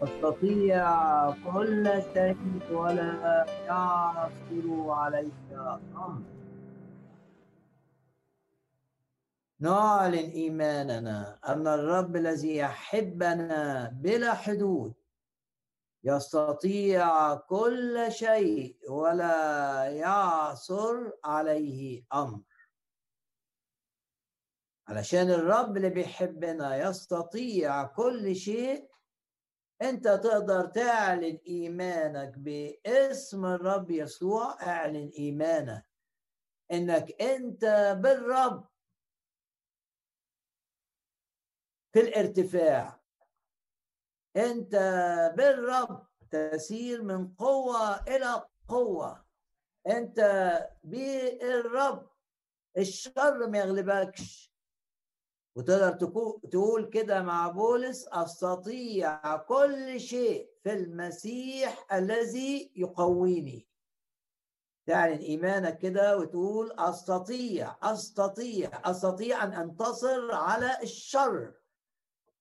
تستطيع كل شيء ولا يعثر عليك أمر. نعلن إيماننا أن الرب الذي يحبنا بلا حدود يستطيع كل شيء ولا يعثر عليه أمر. علشان الرب اللي بيحبنا يستطيع كل شيء أنت تقدر تعلن إيمانك باسم الرب يسوع. أعلن إيمانك إنك أنت بالرب. في الارتفاع أنت بالرب. تسير من قوة إلى قوة. أنت بالرب. الشر ما يغلبكش. وتقدر تقول كده مع بولس أستطيع كل شيء في المسيح الذي يقويني. تعلن إيمانك كده وتقول أستطيع أستطيع أستطيع أن أنتصر على الشر.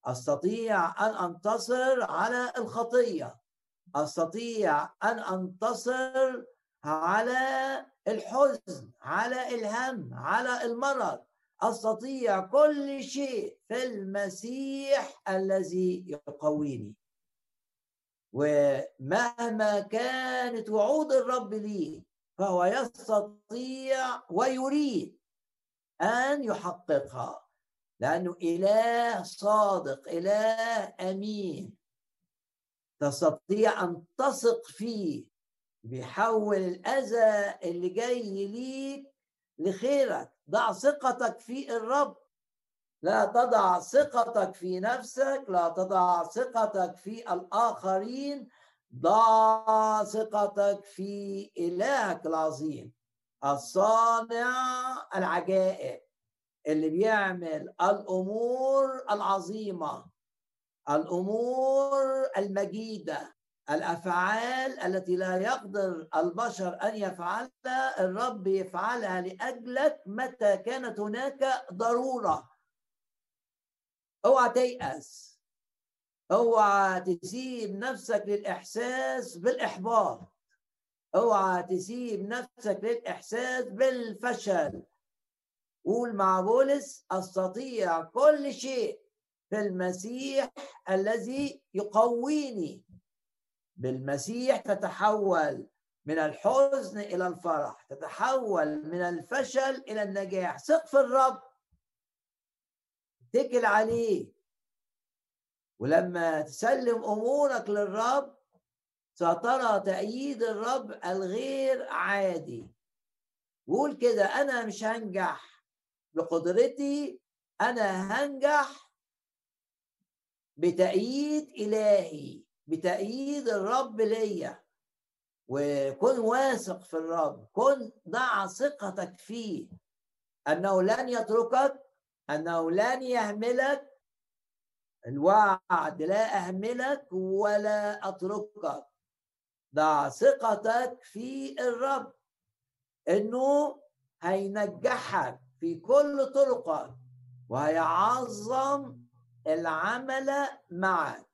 أستطيع أن أنتصر على الخطية. أستطيع أن أنتصر على الحزن على الهم على المرض. أستطيع كل شيء في المسيح الذي يقويني. ومهما كانت وعود الرب لي فهو يستطيع ويريد أن يحققها لأنه إله صادق إله أمين. تستطيع أن تثق فيه بيحول الأذى اللي جاي ليك لخيرك. ضع ثقتك في الرب. لا تضع ثقتك في نفسك لا تضع ثقتك في الآخرين ضع ثقتك في إلهك العظيم. الصانع العجائب اللي بيعمل الأمور العظيمة الأمور المجيدة. الأفعال التي لا يقدر البشر أن يفعلها الرب يفعلها لأجلك متى كانت هناك ضرورة. اوعى تيأس. اوعى تسيب نفسك للإحساس بالإحباط. اوعى تسيب نفسك للإحساس بالفشل. قول مع بولس أستطيع كل شيء في المسيح الذي يقويني. بالمسيح تتحول من الحزن إلى الفرح تتحول من الفشل إلى النجاح. ثق في الرب. اتكل عليه. ولما تسلم أمورك للرب سترى تأييد الرب الغير عادي. قول كده أنا مش هنجح بقدرتي أنا هنجح بتأييد إلهي. بتأييد الرب ليا. وكن واثق في الرب. كن ضع ثقتك فيه. أنه لن يتركك أنه لن يهملك. الوعد لا أهملك ولا أتركك. ضع ثقتك في الرب. إنه هينجحك في كل طرقك وهيعظم العمل معك.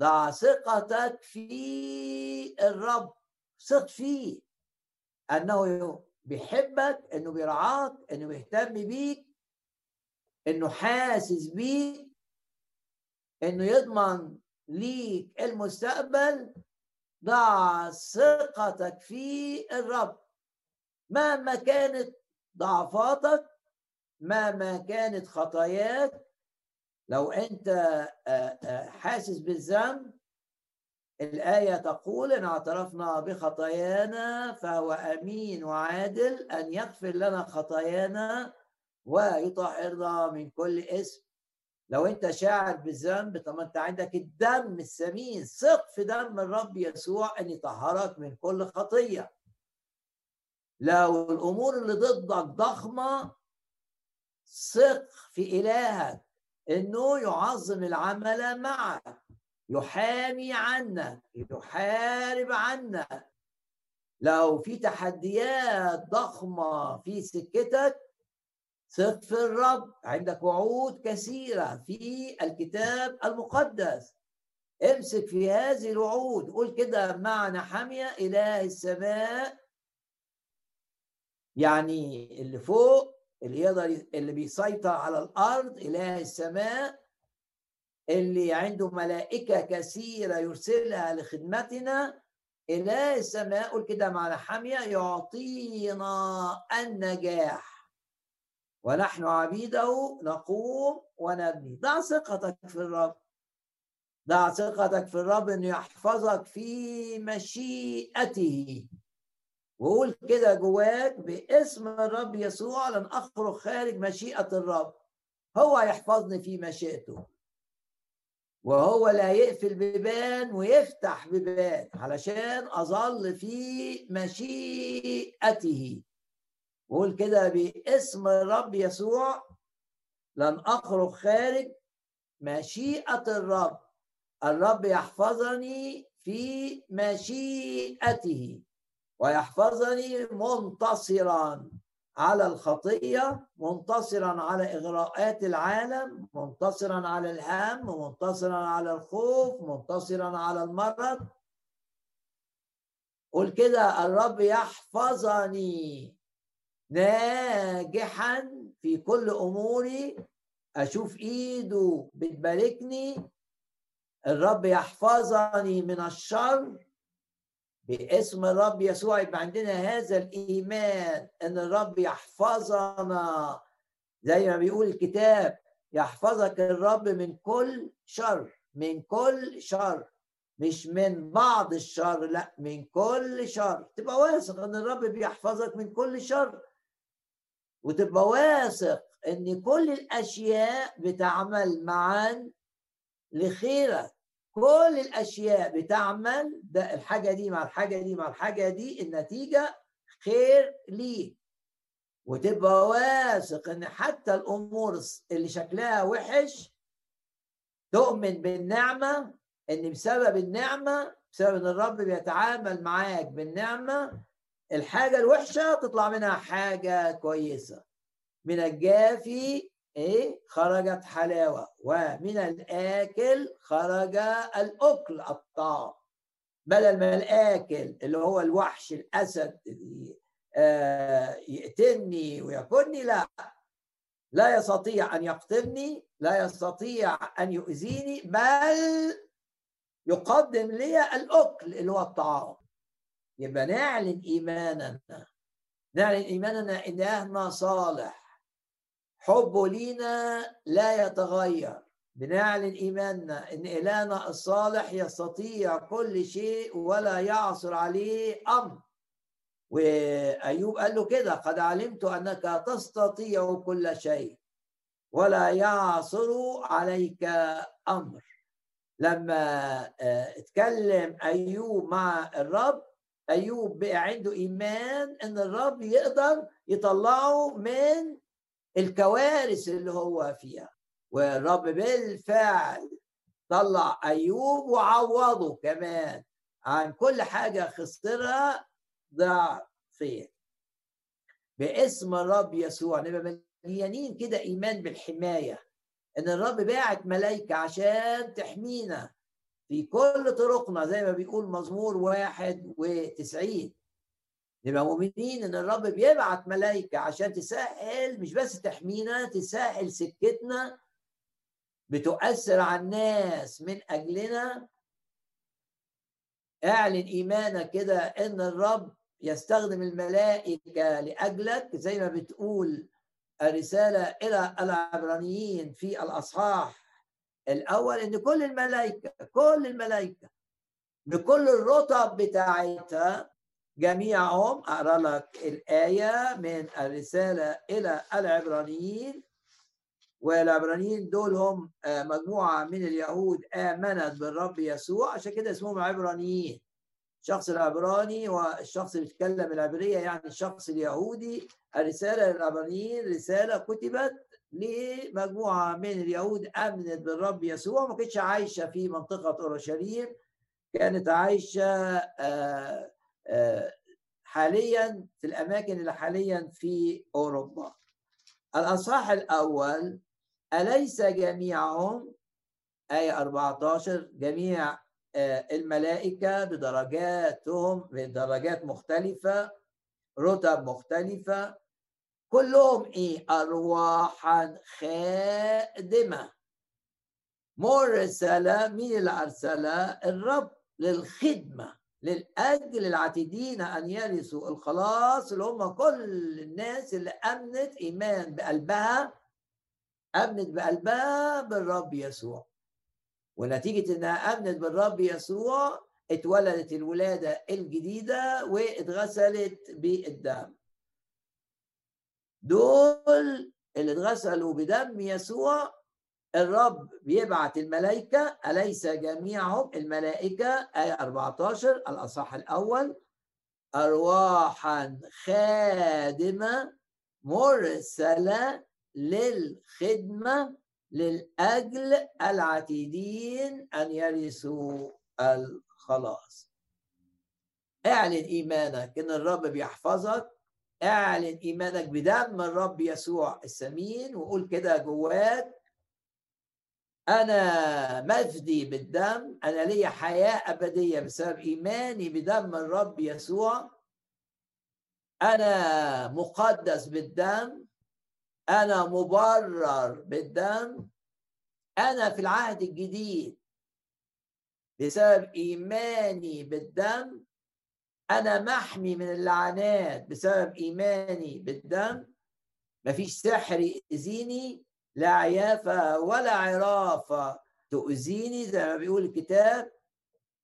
ضع ثقتك في الرب. ثق فيه. أنه بيحبك إنه بيرعاك إنه بيهتم بيك إنه حاسس بيك إنه يضمن ليك المستقبل. ضع ثقتك في الرب. مهما كانت ضعفاتك مهما كانت خطاياك لو أنت حاسس بالذنب الآية تقول إن اعترفنا بخطايانا فهو أمين وعادل أن يغفر لنا خطايانا ويطهرنا من كل اسم لو أنت شاعر بالذنب طب أنت عندك الدم الثمين ثق في دم الرب يسوع أن يطهرك من كل خطية. لو الأمور اللي ضدك ضخمة ثق في إلهك إنه يعظم العمل معك يحامي عنك يحارب عنك. لو في تحديات ضخمة في سكتك ثق في الرب. عندك وعود كثيرة في الكتاب المقدس. امسك في هذه الوعود. قول كده معنى حامية إله السماء. يعني اللي فوق اللي يقدر اللي بيسيطر على الأرض إله السماء اللي عنده ملائكة كثيرة يرسلها لخدمتنا إله السماء قول كده معنى حامية يعطينا النجاح. ونحن عبيده نقوم ونبني. ضع ثقتك في الرب. ضع ثقتك في الرب إنه يحفظك في مشيئته. وقول كده جواك باسم الرب يسوع لن أخرج خارج مشيئة الرب. هو يحفظني في مشيئته. وهو لا يقفل بيبان ويفتح بيبان علشان أظل في مشيئته. قول كده باسم الرب يسوع لن أخرج خارج مشيئة الرب. الرب يحفظني في مشيئته. ويحفظني منتصرا على الخطية منتصرا على إغراءات العالم منتصرا على الهم منتصرا على الخوف منتصرا على المرض. قول كده الرب يحفظني ناجحا في كل أموري أشوف إيده بتباركني. الرب يحفظني من الشر باسم الرب يسوع يبقى عندنا هذا الإيمان أن الرب يحفظنا. زي ما بيقول الكتاب يحفظك الرب من كل شر من كل شر. مش من بعض الشر لا من كل شر. تبقى واثق أن الرب بيحفظك من كل شر. وتبقى واثق أن كل الأشياء بتعمل معا لخيرك. كل الأشياء بتعمل ده الحاجة دي مع الحاجة دي مع الحاجة دي النتيجة خير ليك. وتبقى واثق إن حتى الأمور اللي شكلها وحش تؤمن بالنعمة إن بسبب النعمة بسبب إن الرب بيتعامل معاك بالنعمة الحاجة الوحشة تطلع منها حاجة كويسة. من الجافي إيه؟ خرجت حلاوة. ومن الآكل خرج الأكل الطعام. بدل ما الآكل اللي هو الوحش الأسد آه يقتلني وياكلني لا. لا يستطيع أن يقتلني لا يستطيع أن يؤذيني بل يقدم لي الأكل اللي هو الطعام. يبقى نعلن إيماننا. نعلن إيماننا ان صالح حبه لينا لا يتغير. بنعلن إيماننا إن إلهنا الصالح يستطيع كل شيء ولا يعصر عليه أمر. وأيوب قال له كده قد علمت أنك تستطيع كل شيء ولا يعصر عليك أمر. لما آه، اتكلم أيوب مع الرب أيوب بقى عنده إيمان إن الرب يقدر يطلعه من الكوارث اللي هو فيها. والرب بالفعل طلع أيوب وعوضه كمان عن كل حاجة خسرها. ضعفين باسم الرب يسوع نبقى مليانين كده إيمان بالحماية. إن الرب باعت ملائكه عشان تحمينا في كل طرقنا زي ما بيقول مزمور واحد وتسعين. نبقى مؤمنين إن الرب بيبعت ملائكه عشان تسهل مش بس تحمينا تسهل سكتنا بتؤثر على الناس من أجلنا. اعلن إيمانك كده إن الرب يستخدم الملائكة لأجلك زي ما بتقول الرسالة إلى العبرانيين في الأصحاح الأول إن كل الملائكة كل الملائكة بكل الرتب بتاعتها جميعهم أقرأ لك الآية من الرسالة إلى العبرانيين والعبرانيين دول هم آه، مجموعة من اليهود آمنت بالرب يسوع. عشان كده اسمهم عبرانيين. الشخص العبراني والشخص اللي بيتكلم العبرية يعني الشخص اليهودي. الرسالة للعبرانيين رسالة كتبت لمجموعة من اليهود آمنت بالرب يسوع. ما كانتش عايشة في منطقة أورشليم كانت عايشة آه حاليا في الأماكن اللي حاليا في أوروبا. الأصحاح الأول أليس جميعهم آية 14 جميع آه، الملائكة بدرجاتهم بدرجات مختلفة رتب مختلفة كلهم إيه؟ أرواحا خادمة. مرسلة مين اللي أرسلها؟ الرب للخدمة. للأجل العاتدين أن يرثوا الخلاص اللي هم كل الناس اللي أمنت إيمان بقلبها أمنت بقلبها بالرب يسوع. ونتيجة إنها أمنت بالرب يسوع اتولدت الولادة الجديدة واتغسلت بالدم. دول اللي اتغسلوا بدم يسوع الرب بيبعت الملائكة أليس جميعهم؟ الملائكة آية 14 الأصح الأول. أرواحا خادمة مرسلة للخدمة للأجل العتيدين أن يرثوا الخلاص. اعلن إيمانك إن الرب بيحفظك. اعلن إيمانك بدم الرب يسوع السمين وقول كده جواك. أنا مفدي بالدم أنا لي حياة أبدية بسبب إيماني بدم الرب يسوع. أنا مقدس بالدم أنا مبرر بالدم. أنا في العهد الجديد بسبب إيماني بالدم أنا محمي من اللعنات بسبب إيماني بالدم. مفيش سحر يأذيني. لا عيافة ولا عرافة تؤذيني زي ما بيقول الكتاب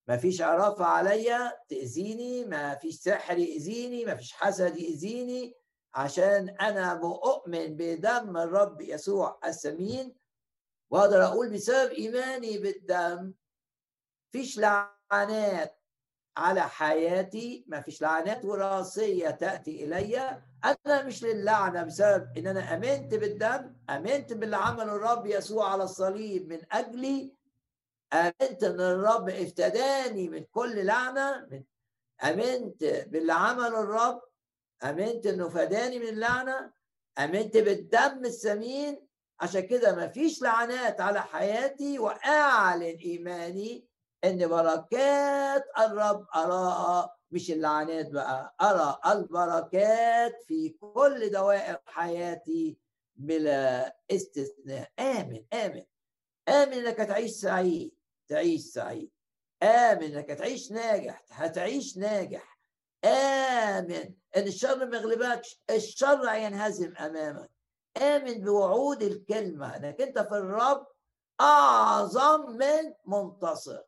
ما فيش عرافة عليا تأذيني. ما فيش سحر يأذيني ما فيش حسد يأذيني. عشان أنا بؤمن بدم الرب يسوع السمين وأقدر أقول بسبب إيماني بالدم. فيش لعنات على حياتي ما فيش لعنات وراثية تأتي إلي. أنا مش للعنة بسبب إن أنا آمنت بالدم آمنت باللي عمله الرب يسوع على الصليب من أجلي آمنت إن الرب افتداني من كل لعنة من آمنت باللي عمله الرب آمنت إنه فداني من اللعنة آمنت بالدم الثمين عشان كده ما فيش لعنات على حياتي وأعلن إيماني إن بركات الرب أراها مش اللعنات بقى. أرى البركات في كل دوائر حياتي بلا استثناء. آمن آمن. آمن إنك تعيش سعيد تعيش سعيد. آمن إنك تعيش ناجح هتعيش ناجح. آمن إن الشر ما يغلبكش الشر هينهزم أمامك. آمن بوعود الكلمة إنك أنت في الرب أعظم من منتصر.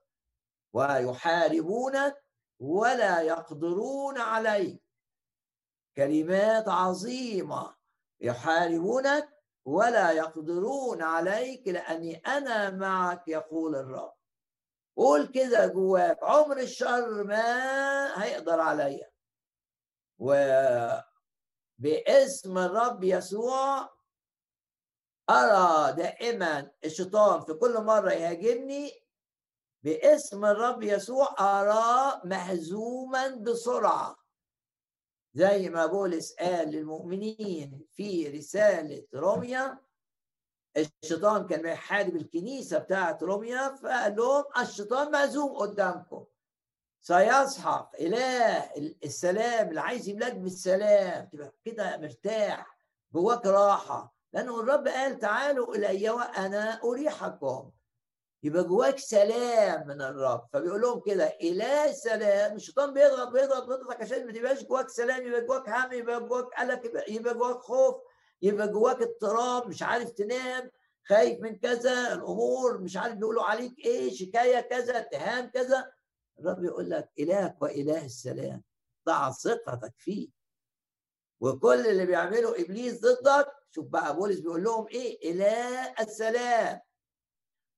ويحاربونك ولا يقدرون عليك. كلمات عظيمة يحاربونك ولا يقدرون عليك لأني أنا معك يقول الرب. قول كده جواك عمر الشر ما هيقدر عليا. وباسم الرب يسوع أرى دائما الشيطان في كل مرة يهاجمني باسم الرب يسوع أراه مهزوما بسرعة. زي ما بولس قال للمؤمنين في رسالة روميا الشيطان كان بيحارب الكنيسة بتاعت روميا فقال لهم الشيطان مهزوم قدامكم. سيسحق إله السلام اللي عايز يملاك بالسلام تبقى كده مرتاح جواك راحة. لأنه الرب قال تعالوا إلي وأنا أريحكم. يبقى جواك سلام من الرب. فبيقول لهم كده إله سلام. الشيطان بيضغط بيضغط بيضغط عشان ما تبقاش جواك سلام يبقى جواك هم يبقى جواك قلق يبقى جواك خوف يبقى جواك اضطراب مش عارف تنام خايف من كذا الأمور مش عارف بيقولوا عليك إيه شكاية كذا اتهام كذا. الرب يقول لك إلهك وإله السلام. ضع ثقتك فيه. وكل اللي بيعمله إبليس ضدك شوف بقى بولس بيقول لهم إيه؟ إله السلام.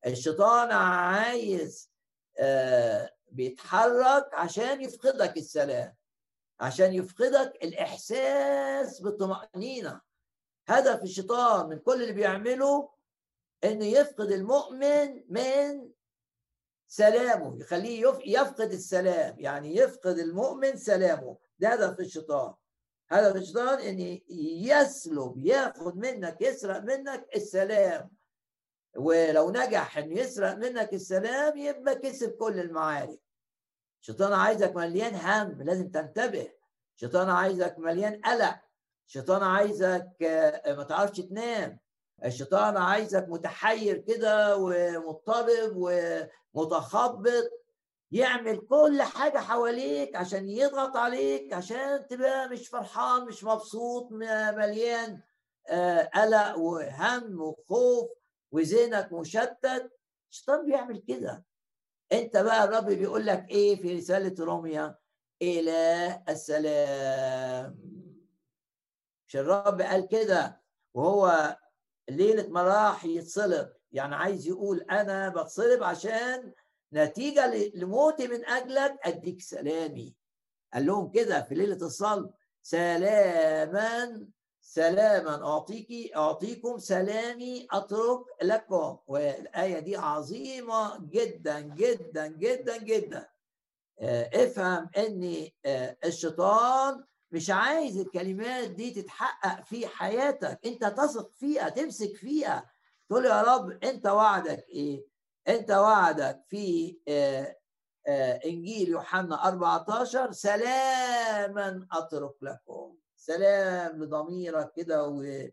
الشيطان عايز آه، بيتحرك عشان يفقدك السلام عشان يفقدك الإحساس بالطمأنينة. هدف الشيطان من كل اللي بيعمله إنه يفقد المؤمن من سلامه يخليه يفقد السلام يعني يفقد المؤمن سلامه. ده هدف الشيطان. هدف الشيطان إن يسلب ياخد منك يسرق منك السلام. ولو نجح إنه يسرق منك السلام يبقى كسب كل المعارك. الشيطان عايزك مليان هم لازم تنتبه. الشيطان عايزك مليان قلق. الشيطان عايزك آه، ما تعرفش تنام. الشيطان عايزك متحير كده ومضطرب ومتخبط. يعمل كل حاجة حواليك عشان يضغط عليك عشان تبقى مش فرحان مش مبسوط مليان آه، قلق وهم وخوف. وذهنك مشتت الشيطان بيعمل كده. انت بقى الرب بيقول لك إيه في رسالة روميا؟ إله السلام. مش الرب قال كده وهو ليلة ما راح يتصلب. يعني عايز يقول أنا بتصلب عشان نتيجة لموتي من أجلك أديك سلامي. قال لهم كده في ليلة الصلب. سلاما سلاما أعطيك أعطيكم سلامي أترك لكم. والآية دي عظيمة جدا جدا جدا جدا. آه، افهم إن آه، الشيطان مش عايز الكلمات دي تتحقق في حياتك. أنت تثق فيها تمسك فيها. تقول يا رب أنت وعدك إيه؟ أنت وعدك في آه، إنجيل يوحنا 14 سلاما أترك لكم. سلام لضميرك كده وما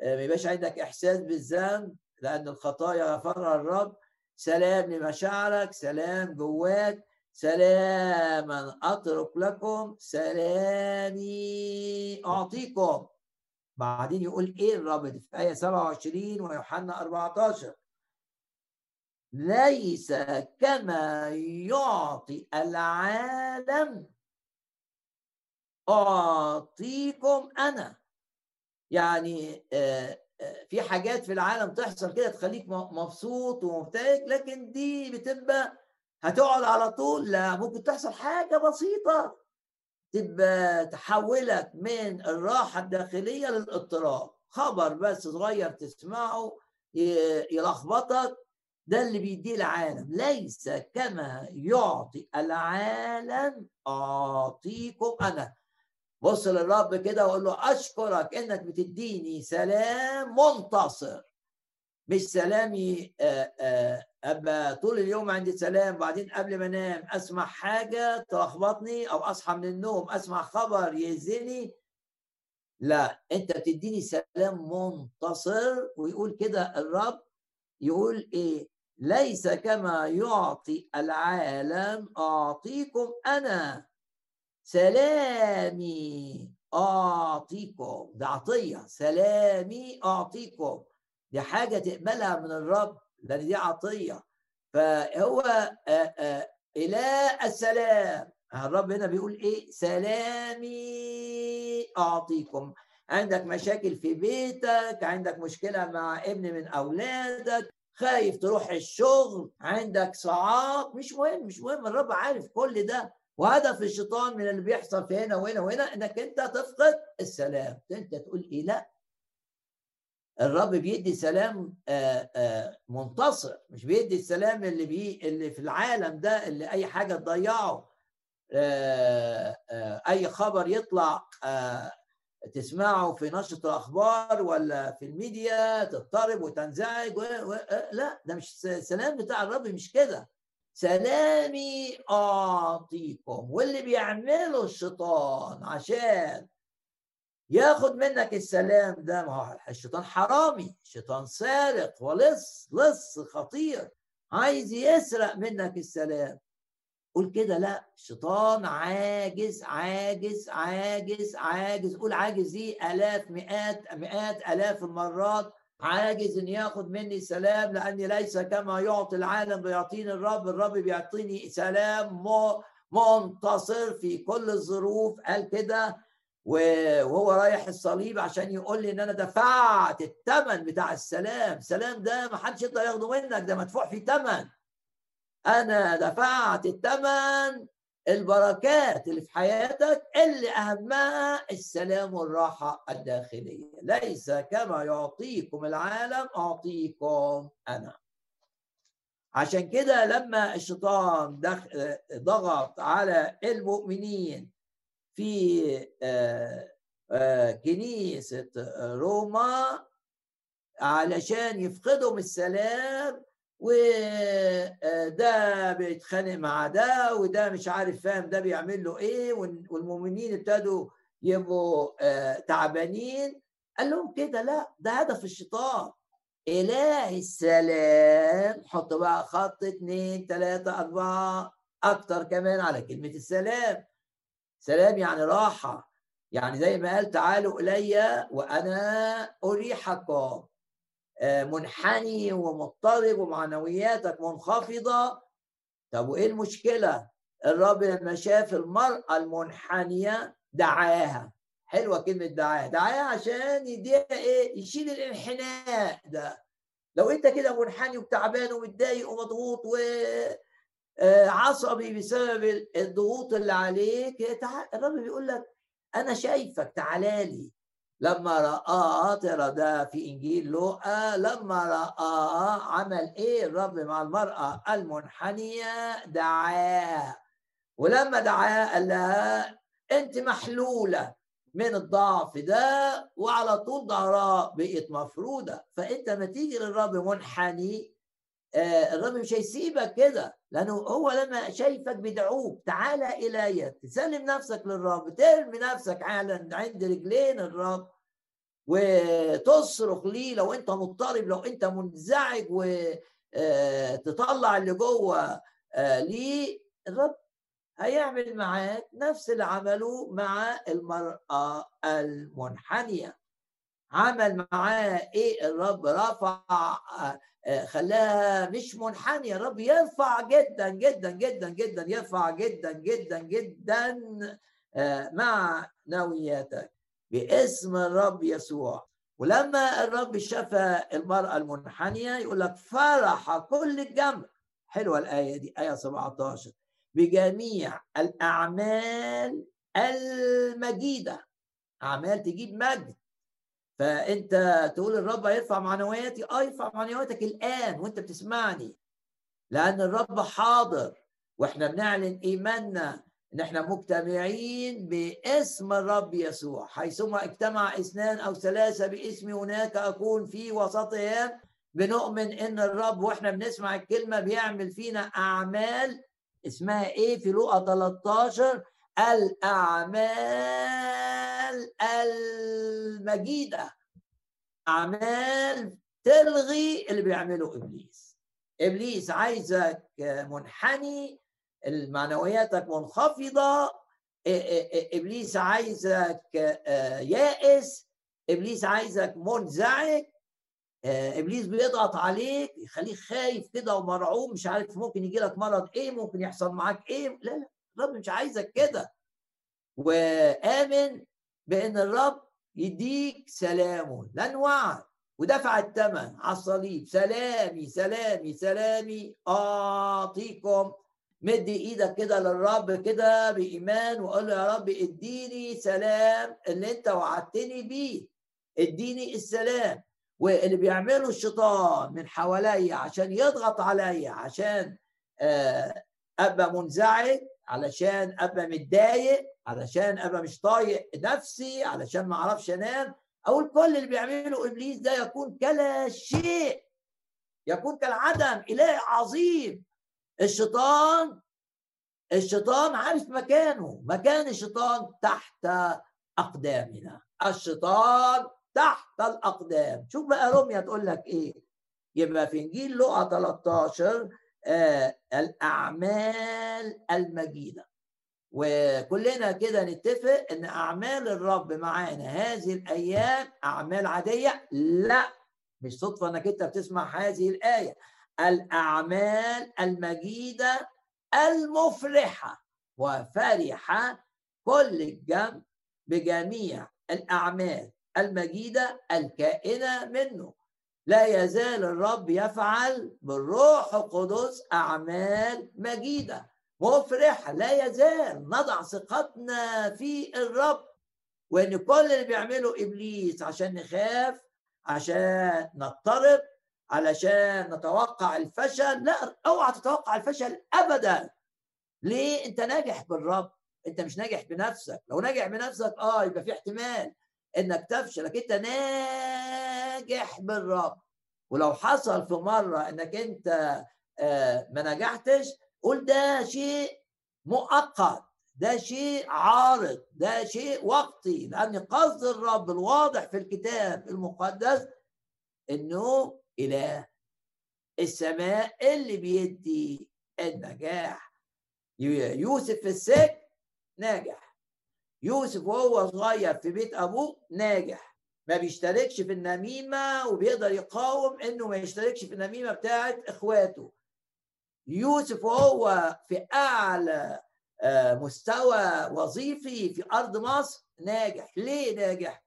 آه، يبقاش عندك إحساس بالذنب لأن الخطايا غفرها الرب سلام لمشاعرك سلام جواك سلاما أترك لكم سلامي أعطيكم. بعدين يقول إيه الرب في آية 27 ويوحنا 14 ليس كما يعطي العالم أعطيكم أنا. يعني آه، آه، في حاجات في العالم تحصل كده تخليك مبسوط ومبتهج لكن دي بتبقى هتقعد على طول. لا ممكن تحصل حاجة بسيطة تبقى تحولك من الراحة الداخلية للاضطراب. خبر بس صغير تسمعه يلخبطك ده اللي بيديه العالم. ليس كما يعطي العالم أعطيكم أنا. بص للرب كده وقول له أشكرك إنك بتديني سلام منتصر. مش سلامي آه، آه، أبقى طول اليوم عندي سلام بعدين قبل ما أنام أسمع حاجة تلخبطني أو أصحى من النوم أسمع خبر يهزني. لا أنت بتديني سلام منتصر ويقول كده الرب يقول إيه؟ ليس كما يعطي العالم أعطيكم أنا. سلامي أعطيكم ده عطية. سلامي أعطيكم. دي حاجة تقبلها من الرب لأن دي عطية. فهو إله السلام. الرب هنا بيقول إيه؟ سلامي أعطيكم. عندك مشاكل في بيتك عندك مشكلة مع ابن من أولادك خايف تروح الشغل عندك صعاب. مش مهم مش مهم. الرب عارف كل ده. وهدف الشيطان من اللي بيحصل في هنا وهنا وهنا إنك أنت تفقد السلام. أنت تقول إيه؟ لا. الرب بيدي سلام آآ آآ منتصر. مش بيدي السلام اللي بي اللي في العالم ده اللي أي حاجة تضيعه أي خبر يطلع تسمعه في نشرة الأخبار ولا في الميديا تضطرب وتنزعج و... و... لا. ده مش السلام بتاع الرب مش كده. سلامي أعطيكم. واللي بيعمله الشيطان عشان ياخد منك السلام ده ما هو الشيطان حرامي الشيطان سارق ولص لص خطير عايز يسرق منك السلام. قول كده لا الشيطان عاجز عاجز عاجز عاجز. قول عاجز دي آلاف مئات مئات آلاف المرات عاجز إن ياخد مني سلام لأني ليس كما يعطي العالم بيعطيني الرب. الرب بيعطيني سلام منتصر في كل الظروف. قال كده وهو رايح الصليب عشان يقول لي إن أنا دفعت الثمن بتاع السلام. السلام ده ما حدش يقدر ياخده منك ده مدفوع فيه ثمن أنا دفعت الثمن البركات اللي في حياتك اللي أهمها السلام والراحة الداخلية. ليس كما يعطيكم العالم أعطيكم أنا. عشان كده لما الشيطان ضغط على المؤمنين في آه، آه، كنيسة روما علشان يفقدهم السلام وده بيتخانق مع ده وده مش عارف فاهم ده بيعمل له إيه والمؤمنين ابتدوا يبقوا تعبانين. قال لهم كده لا ده هدف الشيطان. إله السلام. حط بقى خط اتنين تلاتة أربعة أكتر كمان على كلمة السلام. سلام يعني راحة. يعني زي ما قال تعالوا إلي وأنا أريحكم. آه، منحني ومضطرب ومعنوياتك منخفضة. طب وإيه المشكلة؟ الرب لما شاف المرأة المنحنية دعاها. حلوة كلمة دعاها. دعاها عشان يديها إيه؟ يشيل الانحناء ده. لو أنت كده منحني وتعبان ومتضايق ومضغوط و آه، عصبي بسبب الضغوط اللي عليك الرب بيقول لك أنا شايفك تعالى لي. لما رآه ترى ده في إنجيل لوقا لما رآه عمل إيه؟ الرب مع المرأة المنحنية دعاه. ولما دعاه قال لها أنت محلولة من الضعف ده وعلى طول ظهرها بقت مفرودة فأنت ما تيجي للرب منحني آه، الرب مش هيسيبك كده. لأنه هو لما شايفك بيدعوك تعالى إلي تسلم نفسك للرب ترمي نفسك على عند رجلين الرب وتصرخ ليه لو أنت مضطرب لو أنت منزعج وتطلع آه، اللي جوه آه، ليه الرب هيعمل معاك نفس اللي عمله مع المرأة المنحنية. عمل معاه إيه؟ الرب رفع آه، خلاها مش منحنيه الرب يرفع جدا جدا جدا جدا يرفع جدا جدا جدا آه، مع نوياتك باسم الرب يسوع. ولما الرب شفى المرأة المنحنية يقول لك فرح كل الجمع. حلوة الآية دي آية 17 بجميع الأعمال المجيدة. أعمال تجيب مجد. فأنت تقول الرب هيرفع معنوياتي. آه يرفع معنوياتك الآن وأنت بتسمعني. لأن الرب حاضر وإحنا بنعلن إيماننا إن إحنا مجتمعين باسم الرب يسوع. حيثما اجتمع اثنان أو ثلاثة باسمي هناك أكون في وسطهم بنؤمن إن الرب وإحنا بنسمع الكلمة بيعمل فينا أعمال. اسمها إيه؟ في لوقا 13 الأعمال المجيدة. أعمال تلغي اللي بيعمله إبليس. إبليس عايزك منحني معنوياتك منخفضة. إبليس عايزك يائس. إبليس عايزك منزعج. إبليس بيضغط عليك يخليك خايف كده ومرعوب مش عارف ممكن يجي لك مرض إيه ممكن يحصل معاك إيه. لا لا الرب مش عايزك كده. وآمن بأن الرب يديك سلامه. لن وعد. ودفع الثمن. على الصليب سلامي سلامي سلامي. أعطيكم. مد إيدك كده للرب كده بإيمان. وقول له يا رب اديني سلام اللي أنت وعدتني بيه. اديني السلام. واللي بيعمله الشيطان من حواليا عشان يضغط عليا عشان آه، أبقى منزعج علشان أبقى متضايق علشان أبقى مش طايق نفسي علشان ما أعرفش أنام. أو كل اللي بيعمله إبليس ده يكون كلا شيء يكون كالعدم إله عظيم. الشيطان الشيطان عارف مكانه. مكان الشيطان تحت أقدامنا. الشيطان تحت الأقدام. شوف بقى روميا تقول لك إيه. يبقى في إنجيل لقا 13 آه الأعمال المجيدة. وكلنا كده نتفق إن أعمال الرب معانا هذه الأيام أعمال عادية؟ لا. مش صدفة إنك أنت بتسمع هذه الآية. الأعمال المجيدة المفرحة وفرح كل الجمع بجميع الأعمال المجيدة الكائنة منه. لا يزال الرب يفعل بالروح القدس أعمال مجيدة. مفرح لا يزال نضع ثقتنا في الرب. وإن كل اللي بيعمله إبليس عشان نخاف عشان نضطرب علشان نتوقع الفشل لا أوعى تتوقع الفشل ابدا. ليه؟ أنت ناجح بالرب. أنت مش ناجح بنفسك. لو ناجح بنفسك آه يبقى في احتمال إنك تفشل لكن أنت ناجح بالرب. ولو حصل في مرة إنك أنت آه، ما نجحتش قول ده شيء مؤقت ده شيء عارض ده شيء وقتي لأن قصد الرب الواضح في الكتاب المقدس إنه إله السماء اللي بيدي النجاح. يوسف في السجن ناجح. يوسف وهو صغير في بيت أبوه ناجح. ما بيشتركش في النميمة وبيقدر يقاوم إنه ما يشتركش في النميمة بتاعت إخواته. يوسف وهو في أعلى آه، مستوى وظيفي في أرض مصر ناجح. ليه ناجح؟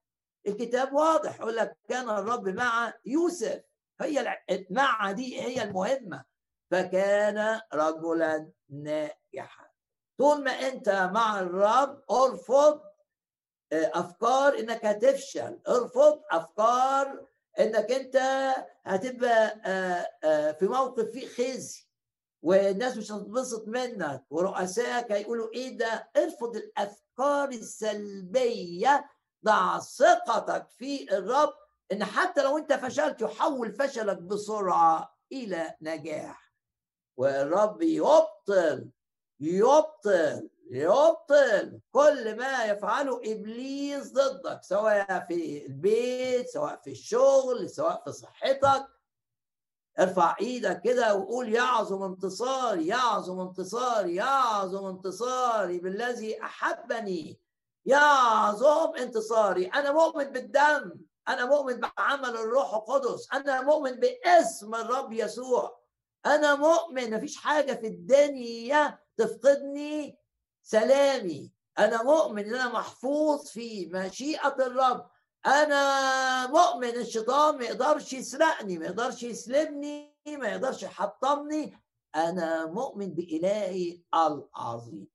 الكتاب واضح يقول لك كان الرب مع يوسف. هي مع دي هي المهمة. فكان رجلا ناجحا. طول ما أنت مع الرب ارفض آه، أفكار إنك هتفشل. ارفض أفكار إنك أنت هتبقى آه، في موقف فيه خزي. والناس مش هتتبسط منك. ورؤسائك هيقولوا إيه ده؟ ارفض الأفكار السلبية ضع ثقتك في الرب إن حتى لو أنت فشلت يحول فشلك بسرعة إلى نجاح. والرب يبطل يبطل يبطل كل ما يفعله إبليس ضدك سواء في البيت سواء في الشغل سواء في صحتك. ارفع إيدك كده وقول يعظم انتصاري يعظم انتصاري يعظم انتصاري بالذي أحبني. يعظم انتصاري. أنا مؤمن بالدم أنا مؤمن بعمل الروح القدس أنا مؤمن باسم الرب يسوع. أنا مؤمن مفيش حاجة في الدنيا تفقدني سلامي. أنا مؤمن إن أنا محفوظ في مشيئة الرب. أنا مؤمن الشيطان ما يقدرش يسرقني ما يقدرش يسلبني ما يقدرش يحطمني. أنا مؤمن بإلهي العظيم.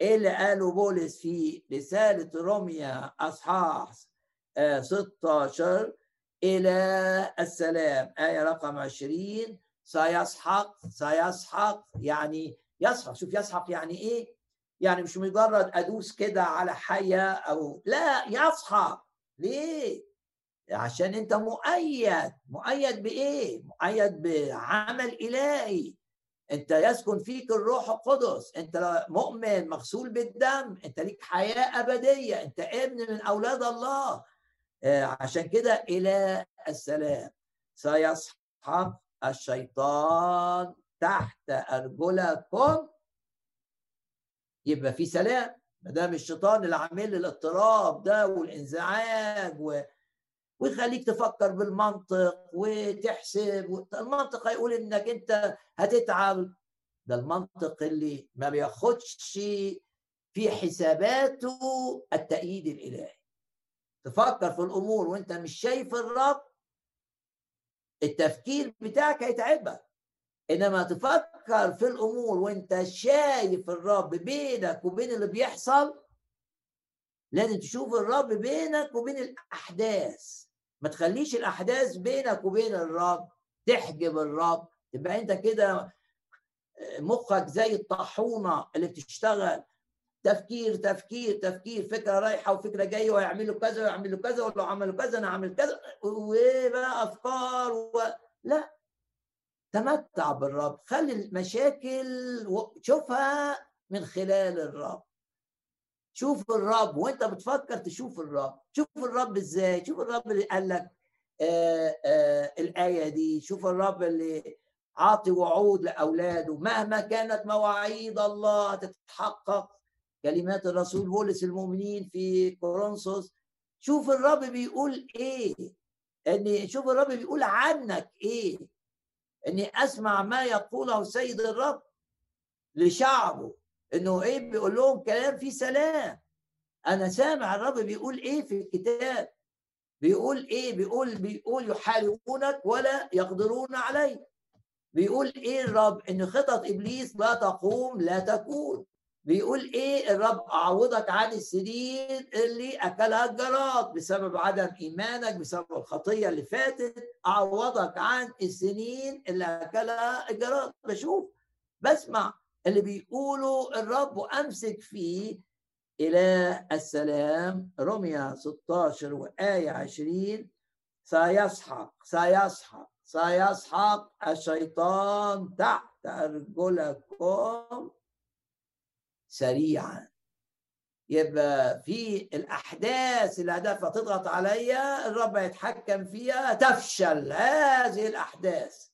إيه اللي قاله بولس في رسالة روميا أصحاح 16 إلى السلام. آية رقم 20 سيسحق سيسحق يعني يسحق. شوف يسحق يعني إيه؟ يعني مش مجرد أدوس كده على حية أو لا يسحق. ليه؟ عشان انت مؤيد. مؤيد بإيه؟ مؤيد بعمل إلهي. انت يسكن فيك الروح القدس. انت مؤمن مغسول بالدم. انت ليك حياة أبدية. انت ابن من أولاد الله. آه، عشان كده إلى السلام. سيسحق الشيطان تحت أرجلكم. يبقى في سلام. ما دام الشيطان اللي عامل الاضطراب ده والانزعاج و... ويخليك تفكر بالمنطق وتحسب المنطق هيقول إنك أنت هتتعب. ده المنطق اللي ما بياخدش في حساباته التأييد الإلهي. تفكر في الأمور وأنت مش شايف الرب التفكير بتاعك هيتعبك. إنما تفكر في الأمور وإنت شايف الرب بينك وبين اللي بيحصل لازم تشوف الرب بينك وبين الأحداث. ما تخليش الأحداث بينك وبين الرب تحجب الرب. تبقى أنت كده مخك زي الطاحونة اللي بتشتغل. تفكير تفكير تفكير. فكرة رايحة وفكرة جاية ويعملوا كذا ويعملوا كذا ولو عملوا كذا أنا اعمل كذا. وبقى أفكار و... لا. تمتع بالرب. خلي المشاكل شوفها من خلال الرب. شوف الرب. وانت بتفكر تشوف الرب. شوف الرب إزاي. شوف الرب اللي قال لك آآ آآ الآية دي. شوف الرب اللي عاطي وعود لأولاده. مهما كانت مواعيد الله تتحقق. كلمات الرسول بولس المؤمنين في كورنثوس. شوف الرب بيقول إيه. ان شوف الرب بيقول عنك إيه. إني أسمع ما يقوله سيد الرب لشعبه. إنه إيه بيقول لهم كلام فيه سلام. أنا سامع الرب بيقول إيه في الكتاب. بيقول إيه بيقول بيقول يحاربونك ولا يقدرون عليك. بيقول إيه الرب؟ إن خطط إبليس لا تقوم لا تكون. بيقول إيه؟ الرب أعوضك عن السنين اللي أكلها الجراد بسبب عدم إيمانك بسبب الخطية اللي فاتت. أعوضك عن السنين اللي أكلها الجراد. بشوف بسمع اللي بيقولوا الرب وأمسك فيه إله السلام. رمية 16 وآية 20 سيسحق سيسحق سيسحق الشيطان تحت أرجلكم. سريعا. يبقى في الأحداث اللي هدفها تضغط عليا الرب يتحكم فيها تفشل هذه الأحداث.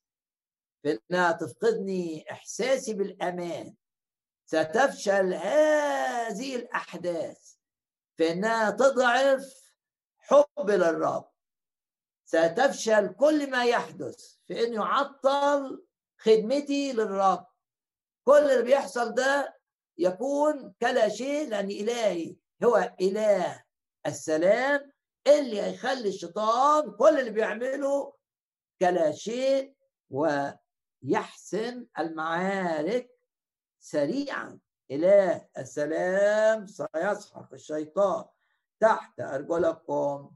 في إنها تفقدني إحساسي بالأمان. ستفشل هذه الأحداث. في إنها تضعف حب للرب. ستفشل كل ما يحدث. في انه يعطل خدمتي للرب. كل اللي بيحصل ده يكون كلا شيء لأن إلهي هو إله السلام اللي هيخلي الشيطان كل اللي بيعمله كلا شيء ويحسم المعارك سريعا. إله السلام سيسحق الشيطان تحت أرجلكم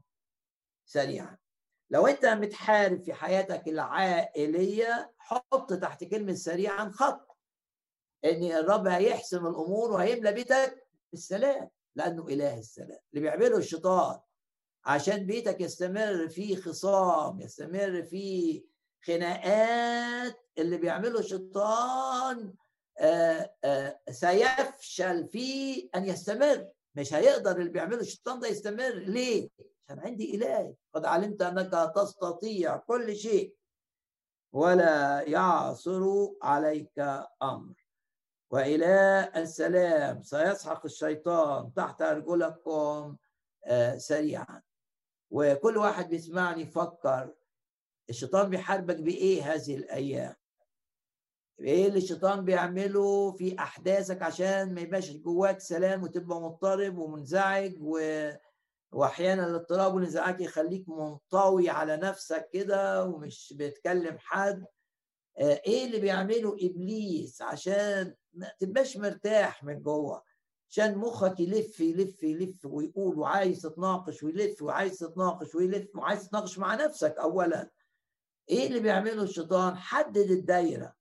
سريعا. لو أنت متحارب في حياتك العائلية حط تحت كلمة سريعا خط. إن الرب هيحسم الأمور وهيملى بيتك بالسلام لأنه إله السلام. اللي بيعمله الشيطان عشان بيتك يستمر في خصام يستمر في خناقات اللي بيعمله الشيطان آآ آآ سيفشل في أن يستمر. مش هيقدر اللي بيعمله الشيطان ده يستمر. ليه؟ عشان عندي إله. قد علمت أنك تستطيع كل شيء. ولا يعصر عليك أمر. وإله السلام سيسحق الشيطان تحت أرجلكم آه، سريعا. وكل واحد بيسمعني يفكر الشيطان بيحاربك بإيه هذه الأيام؟ إيه اللي الشيطان بيعمله في أحداثك عشان ما يبقاش جواك سلام وتبقى مضطرب ومنزعج؟ و... واحيانا الاضطراب والانزعاج يخليك منطوي على نفسك كده ومش بتكلم حد. إيه اللي بيعمله إبليس عشان ما تبقاش مرتاح من جوه؟ عشان مخك يلف يلف يلف ويقول وعايز تتناقش ويلف وعايز تتناقش ويلف وعايز تتناقش مع نفسك اولا. إيه اللي بيعمله الشيطان؟ حدد الدايرة.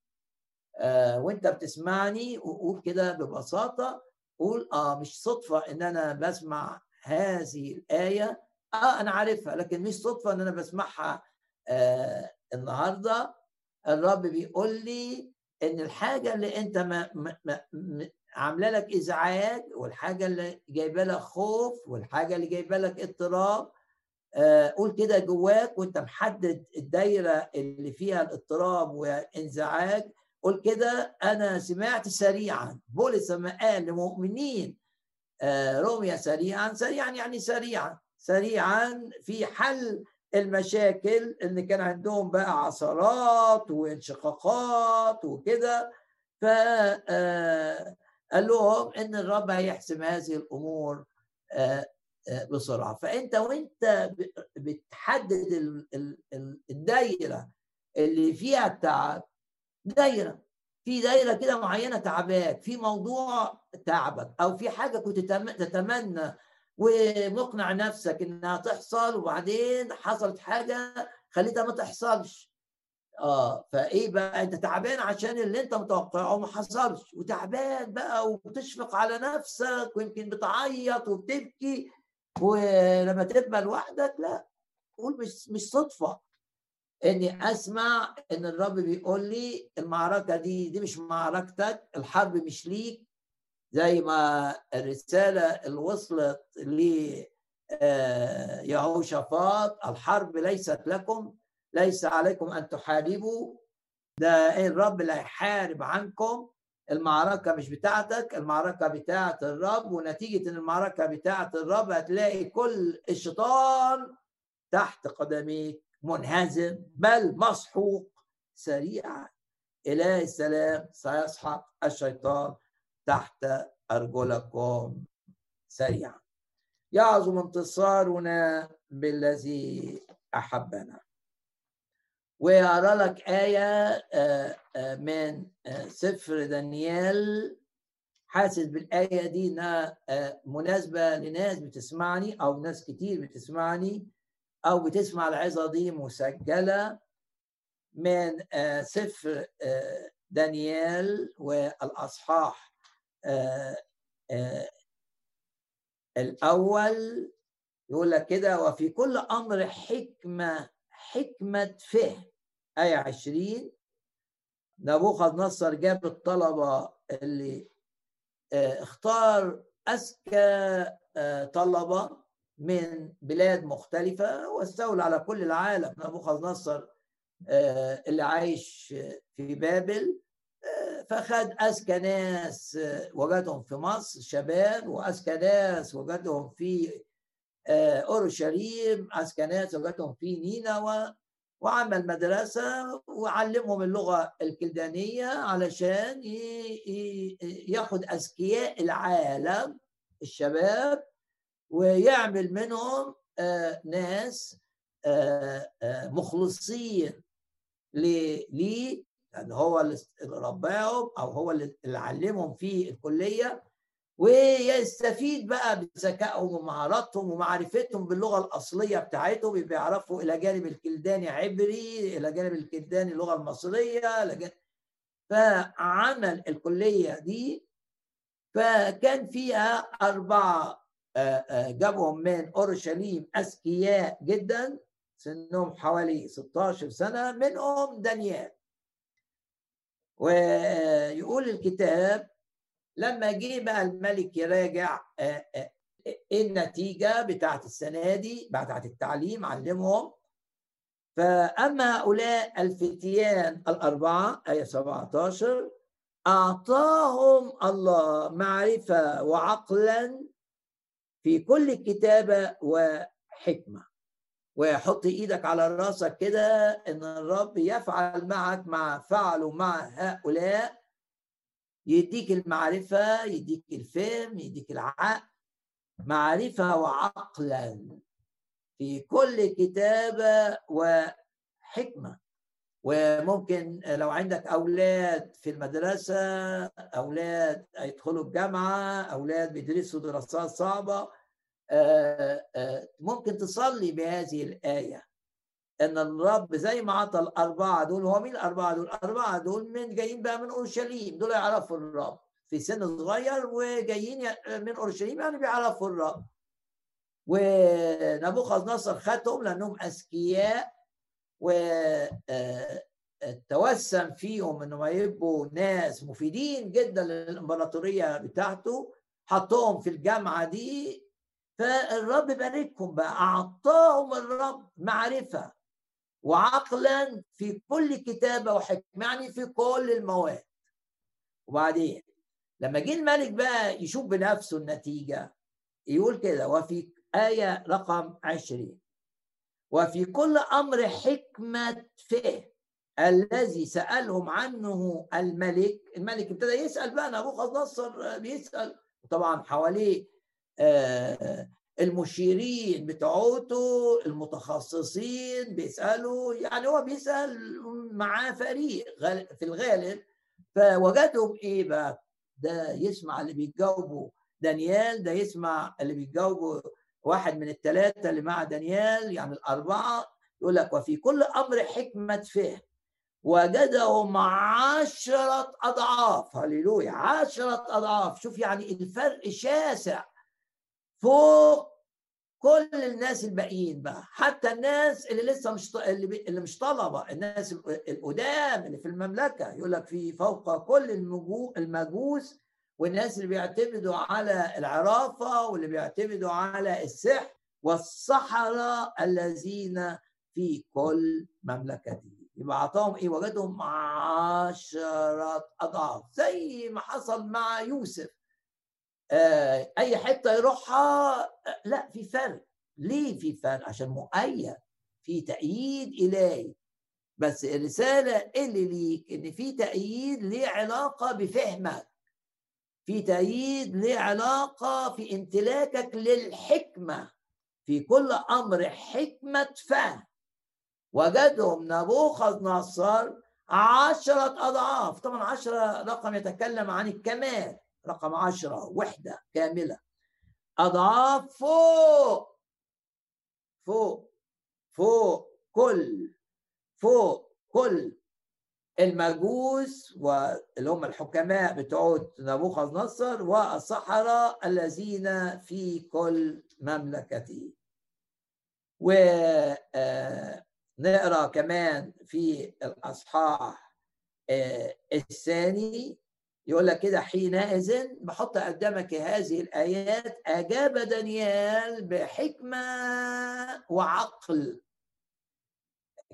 آه وأنت بتسمعني وقول كده ببساطة قول آه مش صدفة إن أنا بسمع هذه الآية. آه أنا عارفها لكن مش صدفة إن أنا بسمعها آه النهاردة. الرب بيقول لي إن الحاجة اللي أنت ما, ما, ما عاملة لك إزعاج والحاجة اللي جايبة لك خوف والحاجة اللي جايبة لك اضطراب آه قول كده جواك وأنت محدد الدايرة اللي فيها الاضطراب وانزعاج قول كده أنا سمعت سريعا. بولس ما قال لمؤمنين آه، رمي سريعا سريعا يعني سريعا سريعا في حل المشاكل اللي كان عندهم بقى عثرات وانشقاقات وكده. ف آه، قال لهم إن الرب هيحسم هذه الأمور آه، بسرعة. فأنت وأنت بتحدد الدايرة اللي فيها التعب دايرة. في دايرة كده معينة تعباك في موضوع تعبك أو في حاجة كنت تتمنى ومقنع نفسك إنها تحصل وبعدين حصلت حاجة خليتها ما تحصلش. آه فإيه بقى؟ أنت تعبان عشان اللي أنت متوقعه ما حصلش وتعبان بقى وبتشفق على نفسك ويمكن بتعيط وبتبكي ولما تبقى لوحدك لا. قول مش مش صدفة. إني أسمع إن الرب بيقول لي المعركة دي دي مش معركتك الحرب مش ليك زي ما الرسالة اللي وصلت ل آه، الحرب ليست لكم ليس عليكم أن تحاربوا. ده إيه الرب اللي هيحارب عنكم. المعركة مش بتاعتك المعركة بتاعت الرب. ونتيجة إن المعركة بتاعت الرب هتلاقي كل الشيطان تحت قدميك منهزم بل مسحوق سريعا. إله السلام سيسحق الشيطان. تحت أرجلكم. سريعا. يعظم انتصارنا بالذي أحبنا. وأرى لك آية آه، آه، من آه، سفر دانيال. حاسس بالآية دي إنها مناسبة لناس بتسمعني أو ناس كتير بتسمعني أو بتسمع العظة دي مسجلة. من سفر دانيال والأصحاح. الأول يقول لك كده وفي كل أمر حكمة حكمة فهم آية عشرين. نبوخذ نصر جاب الطلبة اللي آه، اختار أذكى آه، طلبة من بلاد مختلفة وأستولى على كل العالم. نبوخذ نصر آه، اللي عايش في بابل. فخد أذكى ناس وجدهم في مصر شباب وأذكى ناس وجدهم في أورشليم أذكى ناس وجدهم في نينوى وعمل مدرسة وعلمهم اللغة الكلدانية علشان ياخد أذكياء العالم الشباب ويعمل منهم آه، ناس آه، آه، مخلصين ليه لأن هو اللي رباهم أو هو اللي علمهم في الكلية ويستفيد بقى بذكائهم ومهاراتهم ومعرفتهم باللغة الأصلية بتاعتهم بيعرفوا إلى جانب الكلداني عبري إلى جانب الكلداني اللغة المصرية إلى جانب فعمل الكلية دي فكان فيها اربعه جابهم من أورشليم أذكياء جدا سنهم حوالي 16 سنة منهم دانيال. ويقول الكتاب لما جه بقى الملك يراجع آه، آه، النتيجة بتاعت السنة دي بتاعت التعليم علمهم. فأما هؤلاء الفتيان الأربعة آية 17 أعطاهم الله معرفة وعقلا في كل كتابة وحكمة. وحط إيدك على راسك كده ان الرب يفعل معك ما فعلوا مع هؤلاء. يديك المعرفة يديك الفهم يديك العقل. معرفة وعقلا في كل كتابة وحكمة. وممكن لو عندك أولاد في المدرسة أولاد يدخلوا الجامعة أولاد بيدرسوا دراسات صعبة ممكن تصلي بهذه الآية. إن الرب زي ما عطى الأربعة دول هو مين الأربعة دول؟ الأربعة دول من جايين بقى من أورشليم. دول يعرفوا الرب في سن صغير وجايين من أورشليم يعني بيعرفوا الرب. ونبوخذ نصر خدهم لأنهم أذكياء و آه، توسم فيهم إنهم يبقوا ناس مفيدين جدا للإمبراطورية بتاعته. حطهم في الجامعة دي فالرب باركهم بقى. أعطاهم الرب معرفة وعقلا في كل كتابة وحكمة يعني في كل المواد. وبعدين لما جه الملك بقى يشوف بنفسه النتيجة يقول كده وفي آية رقم عشرين وفي كل أمر حكمة فهم الذي سألهم عنه الملك الملك ابتدى يسأل بقى نبوخذ نصر بيسأل طبعا حواليه المشيرين بتوعته المتخصصين بيسألوا يعني هو بيسأل معاه فريق في الغالب فوجدهم إيه بقى؟ ده يسمع اللي بيجاوبوا دانيال ده يسمع اللي بيجاوبوا واحد من الثلاثه اللي مع دانيال يعني الأربعة يقول لك وفي كل أمر حكمة فهم وجدهم عشرة أضعاف هللويا عشرة أضعاف. شوف يعني الفرق شاسع. فوق كل الناس الباقيين بقى. حتى الناس اللي لسه مش اللي, مش طلبة الناس القدام اللي في المملكة. يقول لك في فوق كل المجوس والناس اللي بيعتمدوا على العرافة واللي بيعتمدوا على السحر والسحرة الذين في كل مملكته يبقى أعطاهم إيه؟ وجدهم عشرة أضعاف. زي ما حصل مع يوسف. أي حتة يروحها آه، لا في فرق. ليه في فرق؟ عشان مؤيد في تأييد إلهي. بس الرسالة اللي ليك إن في تأييد ليه علاقة بفهمك. في تأييد ليه علاقة في امتلاكك للحكمة. في كل أمر حكمة فهم. وجدهم نبوخذ نصر عشرة أضعاف. طبعا عشرة رقم يتكلم عن الكمال. رقم عشرة وحدة كاملة. أضعاف فوق. فوق. فوق كل. فوق كل. المجوس واللي هم الحكماء بتوع نبوخذ نصر والسحرة الذين في كل مملكته ونقرا آه، كمان في الأصحاح آه، الثاني. يقول لك كده حينئذ بحط قدامك هذه الآيات أجاب دانيال بحكمة وعقل.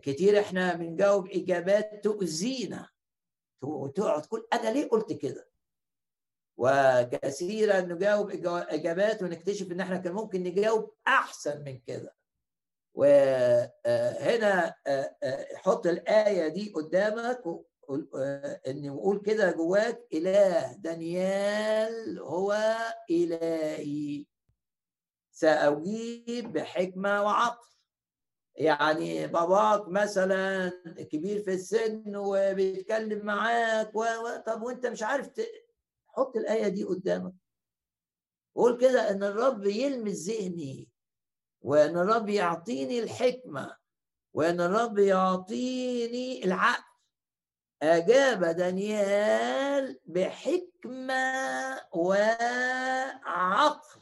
كتير إحنا بنجاوب إجابات تؤذينا. وتقعد تقول أنا ليه قلت كده؟ وكثيرا نجاوب إجابات ونكتشف إن إحنا كان ممكن نجاوب أحسن من كده. وهنا آه، آه، حط الآية دي قدامك إن نقول كده جواك إله دانيال هو إلهي. سأجيب بحكمة وعقل. يعني باباك مثلا كبير في السن وبيتكلم معاك و... طب وأنت مش عارف. حط الآية دي قدامك. قول كده إن الرب يلمس ذهني وإن الرب يعطيني الحكمة وإن الرب يعطيني العقل. أجاب دانيال بحكمة وعقل.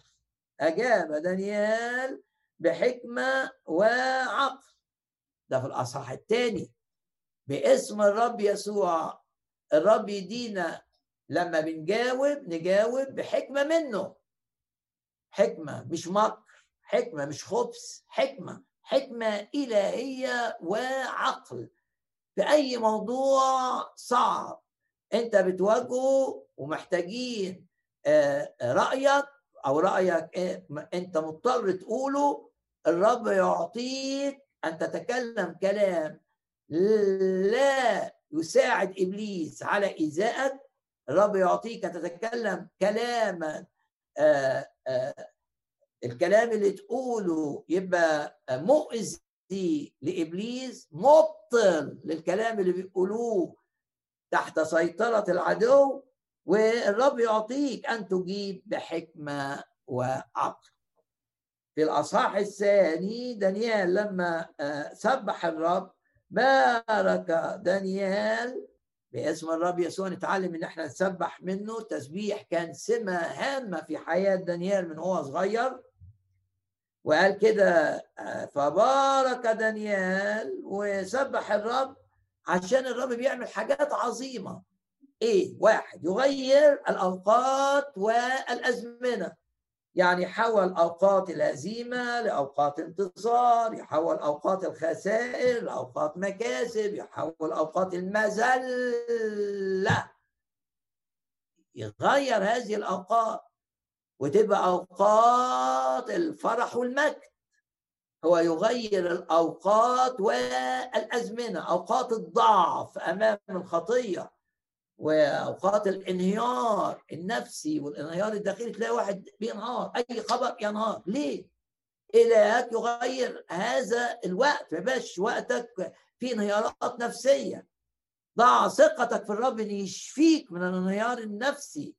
أجاب دانيال بحكمة وعقل. ده في الأصحاح الثاني. باسم الرب يسوع. الرب يدينا. لما بنجاوب نجاوب بحكمة منه. حكمة مش مكر حكمة مش خبث حكمة حكمة إلهية وعقل. في أي موضوع صعب. أنت بتواجهه ومحتاجين آه، رأيك أو رأيك إيه، أنت مضطر تقوله. الرب يعطيك أن تتكلم كلام لا يساعد إبليس على إيذائك. الرب يعطيك أن تتكلم كلاما آآ الكلام اللي تقوله يبقى مؤذي لإبليس مبطل للكلام اللي بيقولوه تحت سيطرة العدو والرب يعطيك أن تجيب بحكمة وعقل. في الأصحاح الثاني دانيال لما آه، سبح الرب بارك دانيال باسم الرب يسوع. نتعلم إن إحنا نسبح منه. تسبيح كان سمة هامة في حياة دانيال من هو صغير. وقال كده آه، فبارك دانيال وسبح الرب عشان الرب بيعمل حاجات عظيمة. إيه؟ واحد يغير الأوقات والأزمنة. يعني حول أوقات الهزيمة لأوقات انتصار يحول أوقات الخسائر لأوقات مكاسب يحول أوقات المذلة. يغير هذه الأوقات. وتبقى أوقات الفرح والمجد. هو يغير الأوقات والأزمنة أوقات الضعف أمام الخطية وأوقات الانهيار النفسي والانهيار الداخلي تلاقي واحد بينهار أي خبر ينهار. ليه؟ إلهك يغير هذا الوقت. يبقاش وقتك في انهيارات نفسية. ضع ثقتك في الرب ان يشفيك من الانهيار النفسي.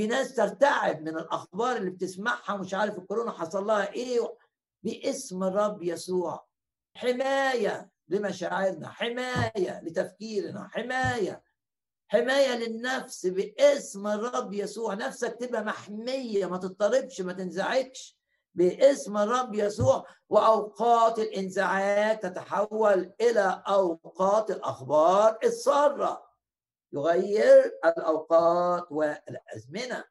وفي ناس ترتعب من الأخبار اللي بتسمعها ومش عارف الكورونا حصل لها إيه باسم الرب يسوع. حماية لمشاعرنا حماية لتفكيرنا حماية حماية للنفس باسم الرب يسوع. نفسك تبقى محمية ما تضطربش ما تنزعجش. باسم الرب يسوع وأوقات الإنزعاج تتحول إلى أوقات الأخبار السارة. يغير الأوقات والأزمنة.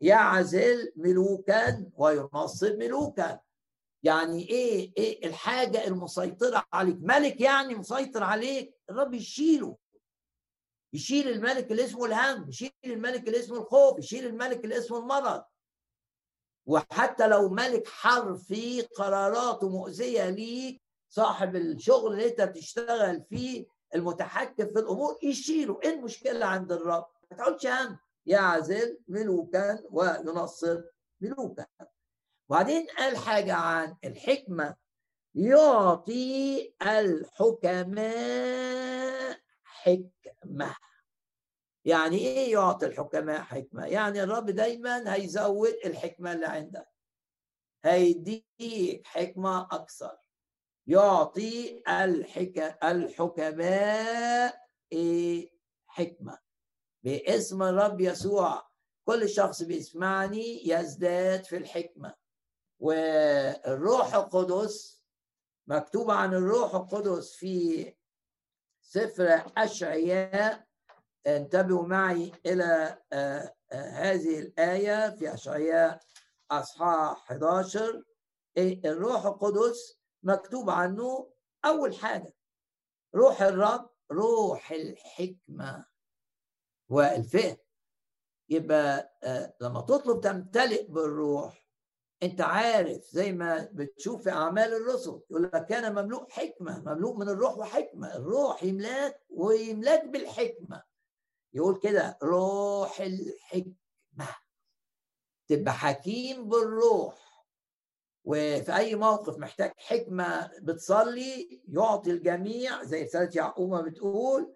يعزل ملوكا وينصب ملوكا. يعني إيه إيه الحاجة المسيطرة عليك؟ ملك يعني مسيطر عليك؟ الرب يشيله. يشيل الملك اللي اسمه الهم يشيل الملك اللي اسمه الخوف يشيل الملك اللي اسمه المرض. وحتى لو ملك حرفي قراراته مؤذية ليك صاحب الشغل اللي أنت بتشتغل فيه المتحكم في الأمور يشيله. إيه المشكلة عند الرب؟ ما تقعدش هم يعزل ملوكا وينصر ملوكا. وبعدين قال حاجة عن الحكمة. يعطي الحكماء حكمة. يعني إيه يعطي الحكماء حكمة؟ يعني الرب دايما هيزود الحكمة اللي عندك. هيديك حكمة أكثر. يعطي الحكماء حكمة. باسم الرب يسوع. كل شخص بيسمعني يزداد في الحكمة. والروح القدس مكتوب عن الروح القدس في سفر أشعياء. انتبهوا معي إلى آه، آه، هذه الآية في أشعياء أصحاح 11 الروح القدس مكتوب عنه أول حاجة روح الرب روح الحكمة والفهم. يبقى آه، لما تطلب تمتلئ بالروح أنت عارف زي ما بتشوف في أعمال الرسل يقول لك كان مملوء حكمة مملوء من الروح وحكمة الروح يملاك ويملاك بالحكمة. يقول كده روح الحكمة. تبقى حكيم بالروح. وفي أي موقف محتاج حكمة بتصلي يعطي الجميع زي رسالة يعقوب بتقول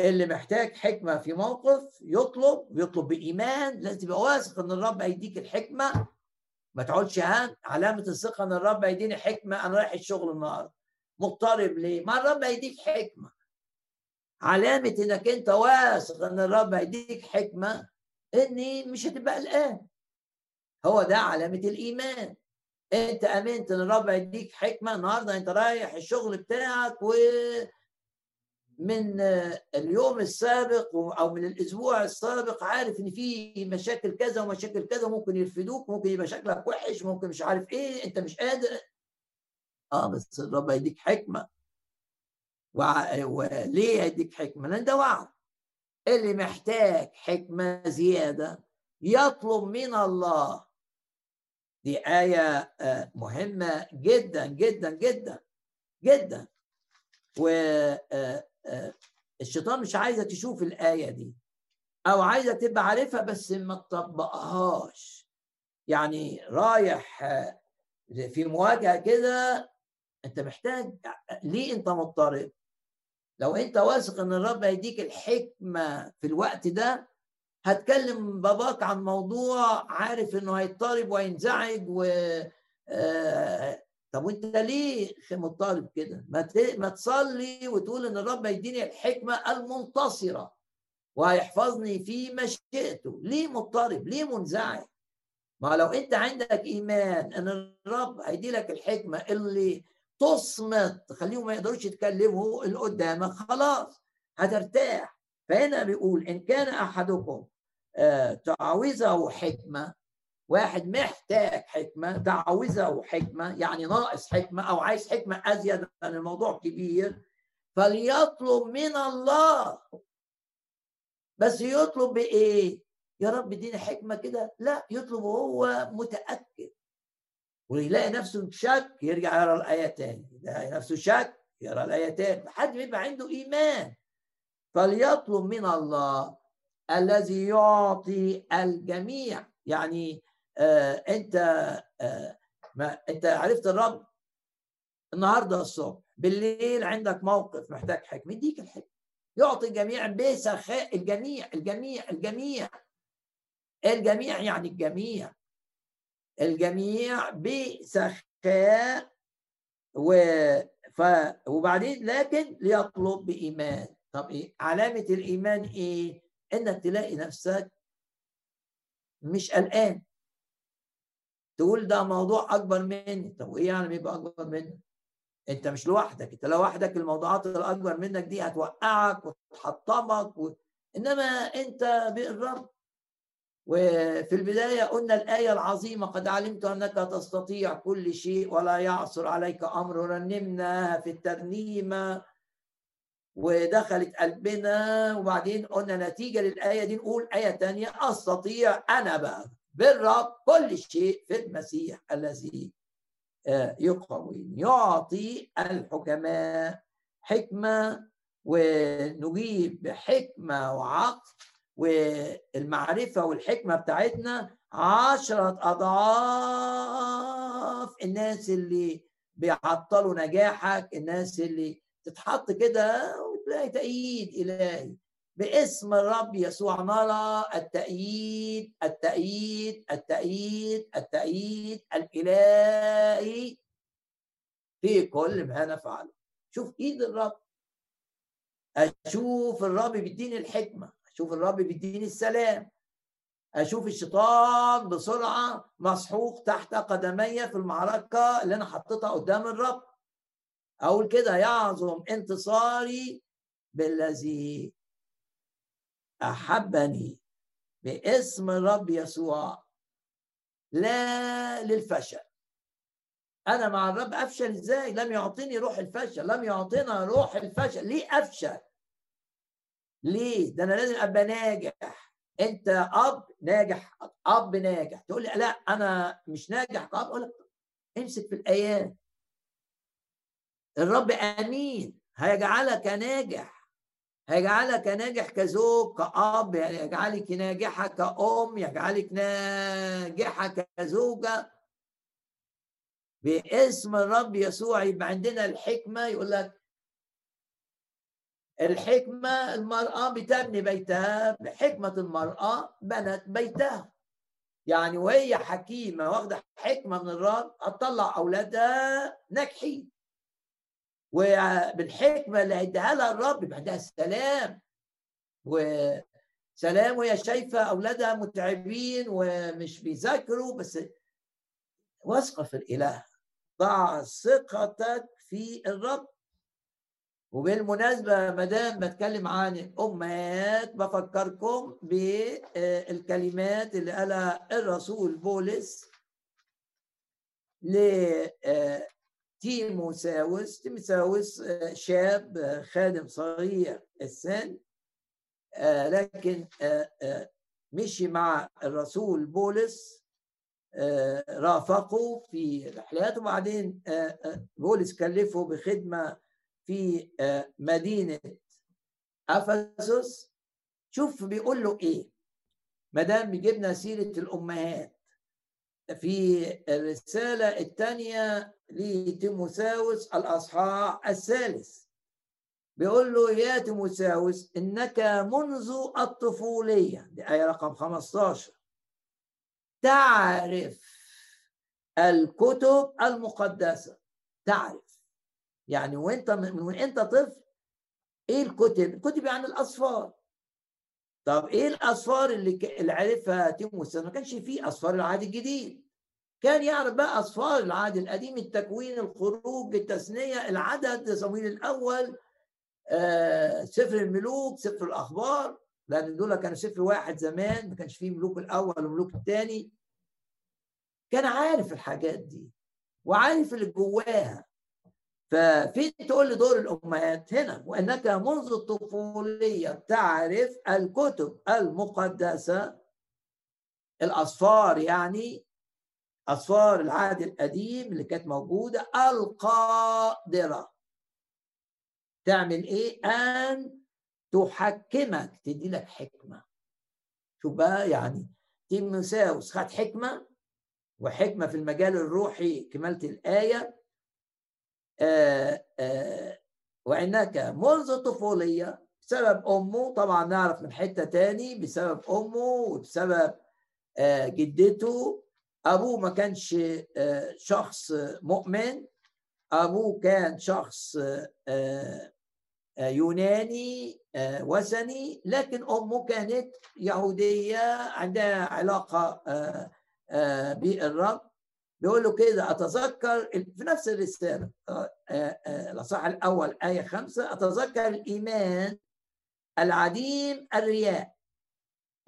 اللي محتاج حكمة في موقف يطلب يطلب بإيمان لازم تبقى واثق إن الرب هيديك الحكمة. ما تقعدش ها علامة الثقة إن الرب هيديني حكمة أنا رايح الشغل النهارده. مضطرب ليه؟ ما الرب هيديك حكمة. علامة إنك أنت واثق إن الرب هيديك حكمة إني مش هتبقى قلقان. هو ده علامة الإيمان. انت امنت ان الرب هيديك حكمة النهارده انت رايح الشغل بتاعك و من اليوم السابق أو من الأسبوع السابق عارف ان في مشاكل كذا ومشاكل كذا ممكن يرفدوك ممكن يبقى شكلك وحش ممكن مش عارف إيه انت مش قادر. آه بس الرب هيديك حكمة. وليه هيديك حكمة؟ لأن ده وعد اللي محتاج حكمة زيادة يطلب من الله دي آية آه، مهمة جدا جدا جدا جدا. و آه، آه، مش عايزة تشوف الآية دي أو عايزة تبقى عارفها بس ما تطبقهاش. يعني رايح في مواجهة كده أنت محتاج ليه أنت مضطرب؟ لو أنت واثق إن الرب هيديك الحكمة في الوقت ده هتكلم باباك عن موضوع عارف إنه هيضطرب وينزعج و آه، طب وأنت ليه مضطرب كده؟ ما ما تصلي وتقول إن الرب يديني الحكمة المنتصرة وهيحفظني في مشيئته ليه مضطرب؟ ليه منزعج؟ ما لو أنت عندك إيمان إن الرب هيدي لك الحكمة اللي تصمت تخليهم ما يقدروش يتكلموا اللي قدامك خلاص هترتاح. فهنا بيقول إن كان أحدكم آه، تعوزه حكمة واحد محتاج حكمة تعوزه حكمة يعني ناقص حكمة أو عايز حكمة أزيد لأن الموضوع كبير فليطلب من الله. بس يطلب بإيه؟ يا رب اديني حكمة كده. لا يطلب وهو متأكد. ويلاقي نفسه شك يرجع يرى الآية تاني. يلاقي نفسه شك يرى الآية تاني. لحد ما يبقى عنده إيمان. فليطلب من الله الذي يعطي الجميع. يعني آه أنت آه ما أنت عرفت الرب النهارده الصبح. بالليل عندك موقف محتاج حكمة. يديك الحكمة. يعطي الجميع بسخاء. الجميع الجميع الجميع. الجميع يعني الجميع. الجميع بسخاء و ف... وبعدين لكن ليطلب بإيمان. طب إيه؟ علامة الإيمان إيه؟ إنك تلاقي نفسك مش قلقان. تقول ده موضوع أكبر مني. طب وايه يعني بيبقى أكبر منك أنت مش لوحدك. أنت لوحدك الموضوعات الأكبر منك دي هتوقعك وتحطمك و... إنما أنت بالرب. وفي البداية قلنا الآية العظيمة قد علمت أنك تستطيع كل شيء ولا يعصر عليك أمر. رنمنا في الترنيمة. ودخلت قلبنا وبعدين قلنا نتيجة للآية دي نقول آية تانية أستطيع أنا بقى بالرب كل شيء في المسيح الذي آه، يقوي يعطي الحكماء حكمة ونجيب بحكمة وعقل والمعرفة والحكمة بتاعتنا. عشرة أضعاف الناس اللي بيعطلوا نجاحك الناس اللي تتحط كده وتلاقي تأييد إلهي. باسم الرب يسوع نرى التأييد التأييد التأييد التأييد الإلهي في كل ما نفعله شوف إيد الرب. أشوف الرب بيديني الحكمة أشوف الرب بيديني السلام. أشوف الشيطان بسرعة مسحوق تحت قدمي في المعركة اللي أنا حطيتها قدام الرب. أقول كده يعظم انتصاري بالذي أحبني باسم الرب يسوع لا للفشل. أنا مع الرب أفشل إزاي؟ لم يعطيني روح الفشل لم يعطينا روح الفشل. ليه أفشل؟ ليه؟ ده أنا لازم أبقى ناجح. أنت أب ناجح أب ناجح. تقول لي لا أنا مش ناجح. كاب أقول لك امسك في الايات الرب أمين. هيجعلك ناجح. هيجعلك ناجح كزوج كأب يجعلك ناجحة كأم يجعلك ناجحة كزوجة. باسم الرب يسوع يبقى عندنا الحكمة. يقول لك الحكمة المرأة بتبني بيتها بحكمة المرأة بنت بيتها. يعني وهي حكيمة واخدة حكمة من الرب هتطلع أولادها ناجحين. وبالحكمة اللي هيديها لها الرب يبقى السلام. وسلام وهي شايفة أولادها متعبين ومش بيذاكروا بس واثقة في الإله. ضع ثقتك في الرب. وبالمناسبة ما دام بتكلم عن الأمهات بفكركم بالكلمات اللي قالها الرسول بولس لتيموساوس تيموساوس شاب خادم صغير السن لكن مشي مع الرسول بولس رافقه في رحلات وبعدين بولس كلفه بخدمة في آه، مدينة أفسس. شوف بيقول له إيه؟ ما دام جبنا سيرة الأمهات في الرسالة الثانية لتيموساوس الأصحاح الثالث. بيقول له يا تيموساوس إنك منذ الطفولية دي آية رقم 15 تعرف الكتب المقدسة. تعرف. يعني وأنت من وأنت طفل إيه الكتب؟ الكتب يعني الأصفار. طب إيه الأصفار اللي اللي عرفها تيموثاوس؟ ما كانش فيه أصفار العهد الجديد. كان يعرف بقى اصفار العهد القديم التكوين الخروج التثنية العدد صمويل الأول آه، سفر الملوك سفر الأخبار لأن دول كانوا سفر واحد زمان ما كانش فيه ملوك الأول وملوك الثاني كان عارف الحاجات دي وعارف اللي جواها. ففين تقول لي دور الأمهات؟ هنا. وأنك منذ الطفولية تعرف الكتب المقدسة الاصفار يعني اصفار العهد القديم اللي كانت موجودة القادرة. تعمل إيه؟ أن تحكمك تدي لك حكمة. شوف بقى يعني تيموساوس خد حكمة وحكمة في المجال الروحي كمالة الآية. آه، آه، وإنك منذ الطفولية بسبب أمه طبعا نعرف من حتة تاني بسبب أمه وبسبب آه، جدته. أبوه ما كانش شخص مؤمن. أبوه كان شخص يوناني وثني. لكن أمه كانت يهودية عندها علاقة بالرب. بيقول له كده أتذكر في نفس الرسالة آه، آه، آه، الأصحاح الأول آية خمسة أتذكر الإيمان العديم الرياء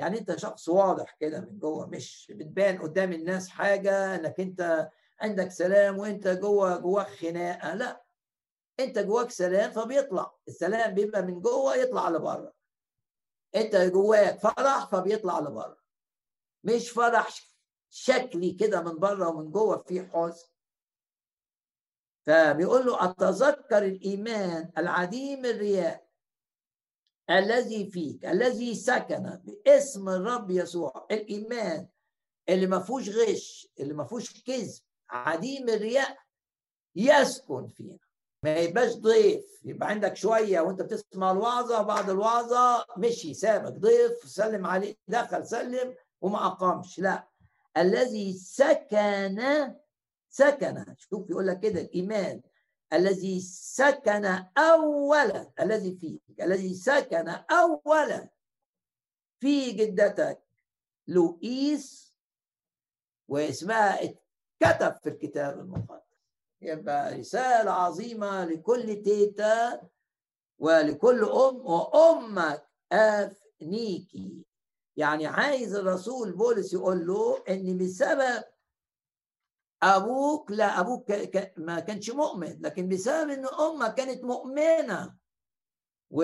يعني أنت شخص واضح كده من جوه مش بتبان قدام الناس حاجة إنك أنت عندك سلام وأنت جوه جواك خناقة لا. أنت جواك سلام فبيطلع. السلام بيبقى من جوه يطلع لبره. أنت جواك فرح فبيطلع لبره. مش فرح شكلي كده من بره ومن جوه في حزن. فبيقول له أتذكر الإيمان العديم الرياء. الذي فيك الذي سكن باسم الرب يسوع. الإيمان اللي ما فيهوش غش اللي ما فيهوش كذب عديم الرياء يسكن فينا. ما يبقاش ضيف. يبقى عندك شوية وانت بتسمع الوعظة وبعد الوعظة مشي سابك ضيف سلم عليه دخل سلم وما أقامش. لا الذي سكن سكن. شوف يقول لك كده الإيمان الذي سكن اولا الذي فيك الذي سكن اولا في جدتك لوئيس واسمها اتكتب في الكتاب المقدس. يبقى رسالة عظيمة لكل تيتا ولكل أم وأمك أفنيكي. يعني عايز الرسول بولس يقول له إن بسبب أبوك لا أبوك ما كانش مؤمن لكن بسبب إن أمك كانت مؤمنة و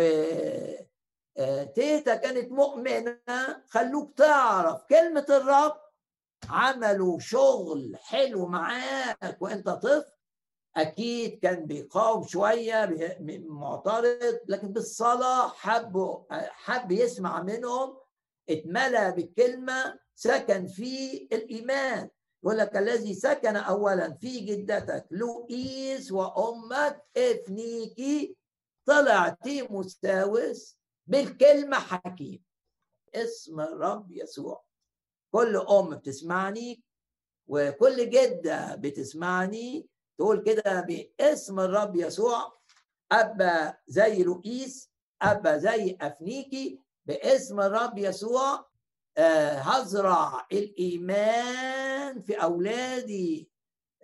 آه، تيتا كانت مؤمنة خلوك تعرف كلمة الرب. عملوا شغل حلو معاك وأنت طفل. أكيد كان بيقاوم شوية معترض لكن بالصلاة حب حب يسمع منهم اتملى بالكلمة سكن في الإيمان. يقول لك الذي سكن اولا في جدتك لوئيس وأمك افنيكي طلع تيموساوس بالكلمة حكيم. اسم الرب يسوع. كل أم بتسمعني وكل جدة بتسمعني تقول كده باسم الرب يسوع. أبا زي لوئيس أبا زي افنيكي باسم الرب يسوع. آه، هزرع الايمان في أولادي.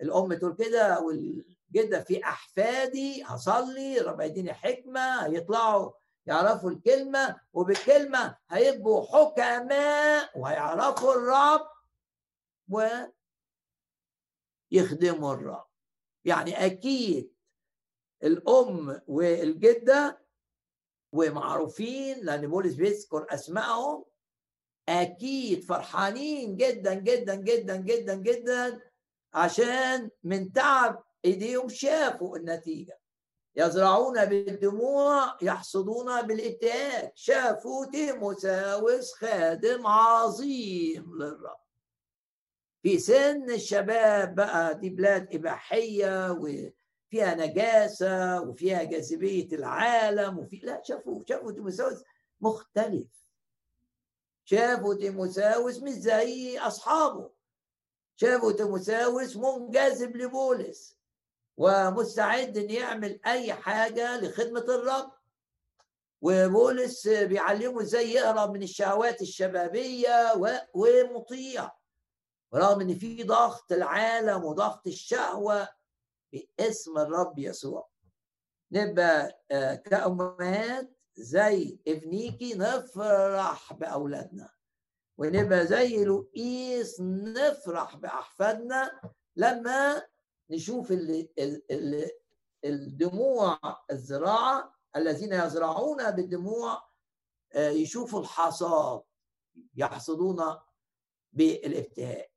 الأم تقول كده والجدة في أحفادي هصلي رب يديني حكمة هيطلعوا يعرفوا الكلمة وبالكلمة هيبقوا حكماء وهيعرفوا الرب ويخدموا الرب. يعني أكيد الأم والجدة ومعروفين لأن بولس بيذكر أسمائهم أكيد فرحانين جدا جدا جدا جدا جدا عشان من تعب إيديهم شافوا النتيجة. يزرعون بالدموع يحصدون بالابتهاج شافوا تيموساوس خادم عظيم للرب. في سن الشباب بقى دي بلاد إباحية وفيها نجاسة وفيها جاذبية العالم وفي لا شافوا شافوا تيموساوس مختلف. شافوا تيموساوس مش زي أصحابه. شافوا تيموساوس منجذب لبولس ومستعد إن يعمل أي حاجة لخدمة الرب. وبولس بيعلمه إزاي يهرب من الشهوات الشبابية ومطيع. ورغم إن في ضغط العالم وضغط الشهوة باسم الرب يسوع. نبقى آه، كأمهات زي ابنيكي نفرح بأولادنا. ونبقى زي لؤيس نفرح بأحفادنا لما نشوف ال ال الدموع الزراعة الذين يزرعون بالدموع آه، يشوفوا الحصاد يحصدون بالابتهاء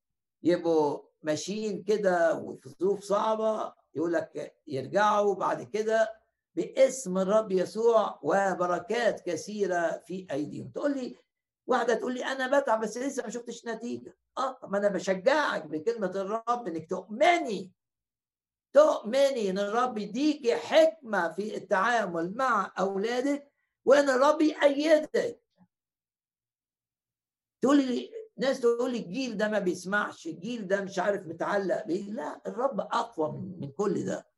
يبقوا ماشيين كده وفي ظروف صعبة يقول لك يرجعوا بعد كده باسم الرب يسوع وبركات كثيرة في أيديهم. تقول لي واحدة تقول لي أنا بتعب بس لسه ما شفتش نتيجة. آه ما أنا بشجعك بكلمة الرب إنك تؤمني. تؤمني إن الرب يديكي حكمة في التعامل مع أولادك وإن الرب يأيدك. تقول لي ناس تقول لي الجيل ده ما بيسمعش الجيل ده مش عارف متعلق بيه. لا الرب أقوى من, من كل ده.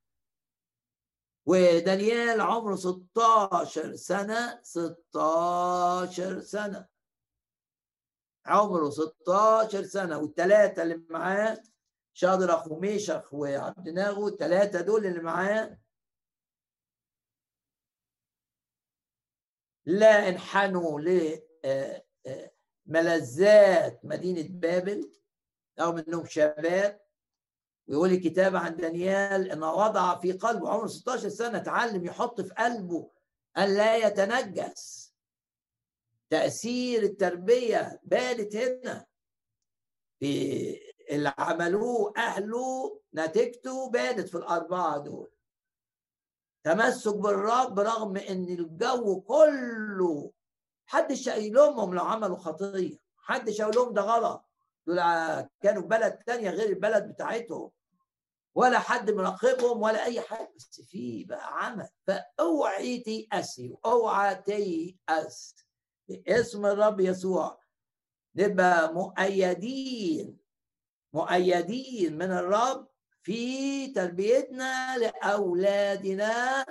ودانيال عمره 16 سنة 16 سنة. عمره 16 سنة والثلاثه اللي معاه شادرخ وميشخ وعبد ناغو الثلاثه دول اللي معاه. لا انحنوا ل آه، آه، مدينة بابل رغم إنهم شباب. ويقول الكتاب عن دانيال انه وضع في قلبه عمره 16 سنة تعلم يحط في قلبه أن لا يتنجس. تأثير التربية بانت هنا. في اللي عملوه أهله نتيجته بانت في الأربعة دول. تمسك بالرب رغم إن الجو كله حدش يلومهم لو عملوا خطيه حدش يقول لهم ده غلط. دول كانوا في بلد تانية غير البلد بتاعتهم. ولا حد مراقبهم ولا أي حاجة. بس في بقى عمل. فأوعي تيأسي واوعى تيأس باسم الرب يسوع. نبقى مؤيدين. مؤيدين من الرب في تربيتنا لأولادنا.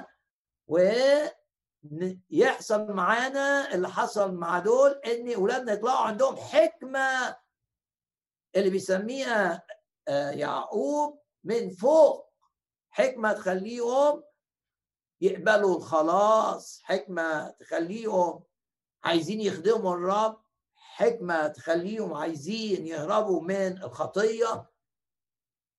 ويحصل معانا اللي حصل مع دول إن أولادنا يطلعوا عندهم حكمة. اللي بيسميها آه، يعقوب من فوق. حكمة تخليهم يقبلوا الخلاص. حكمة تخليهم عايزين يخدموا الرب. حكمة تخليهم عايزين يهربوا من الخطية.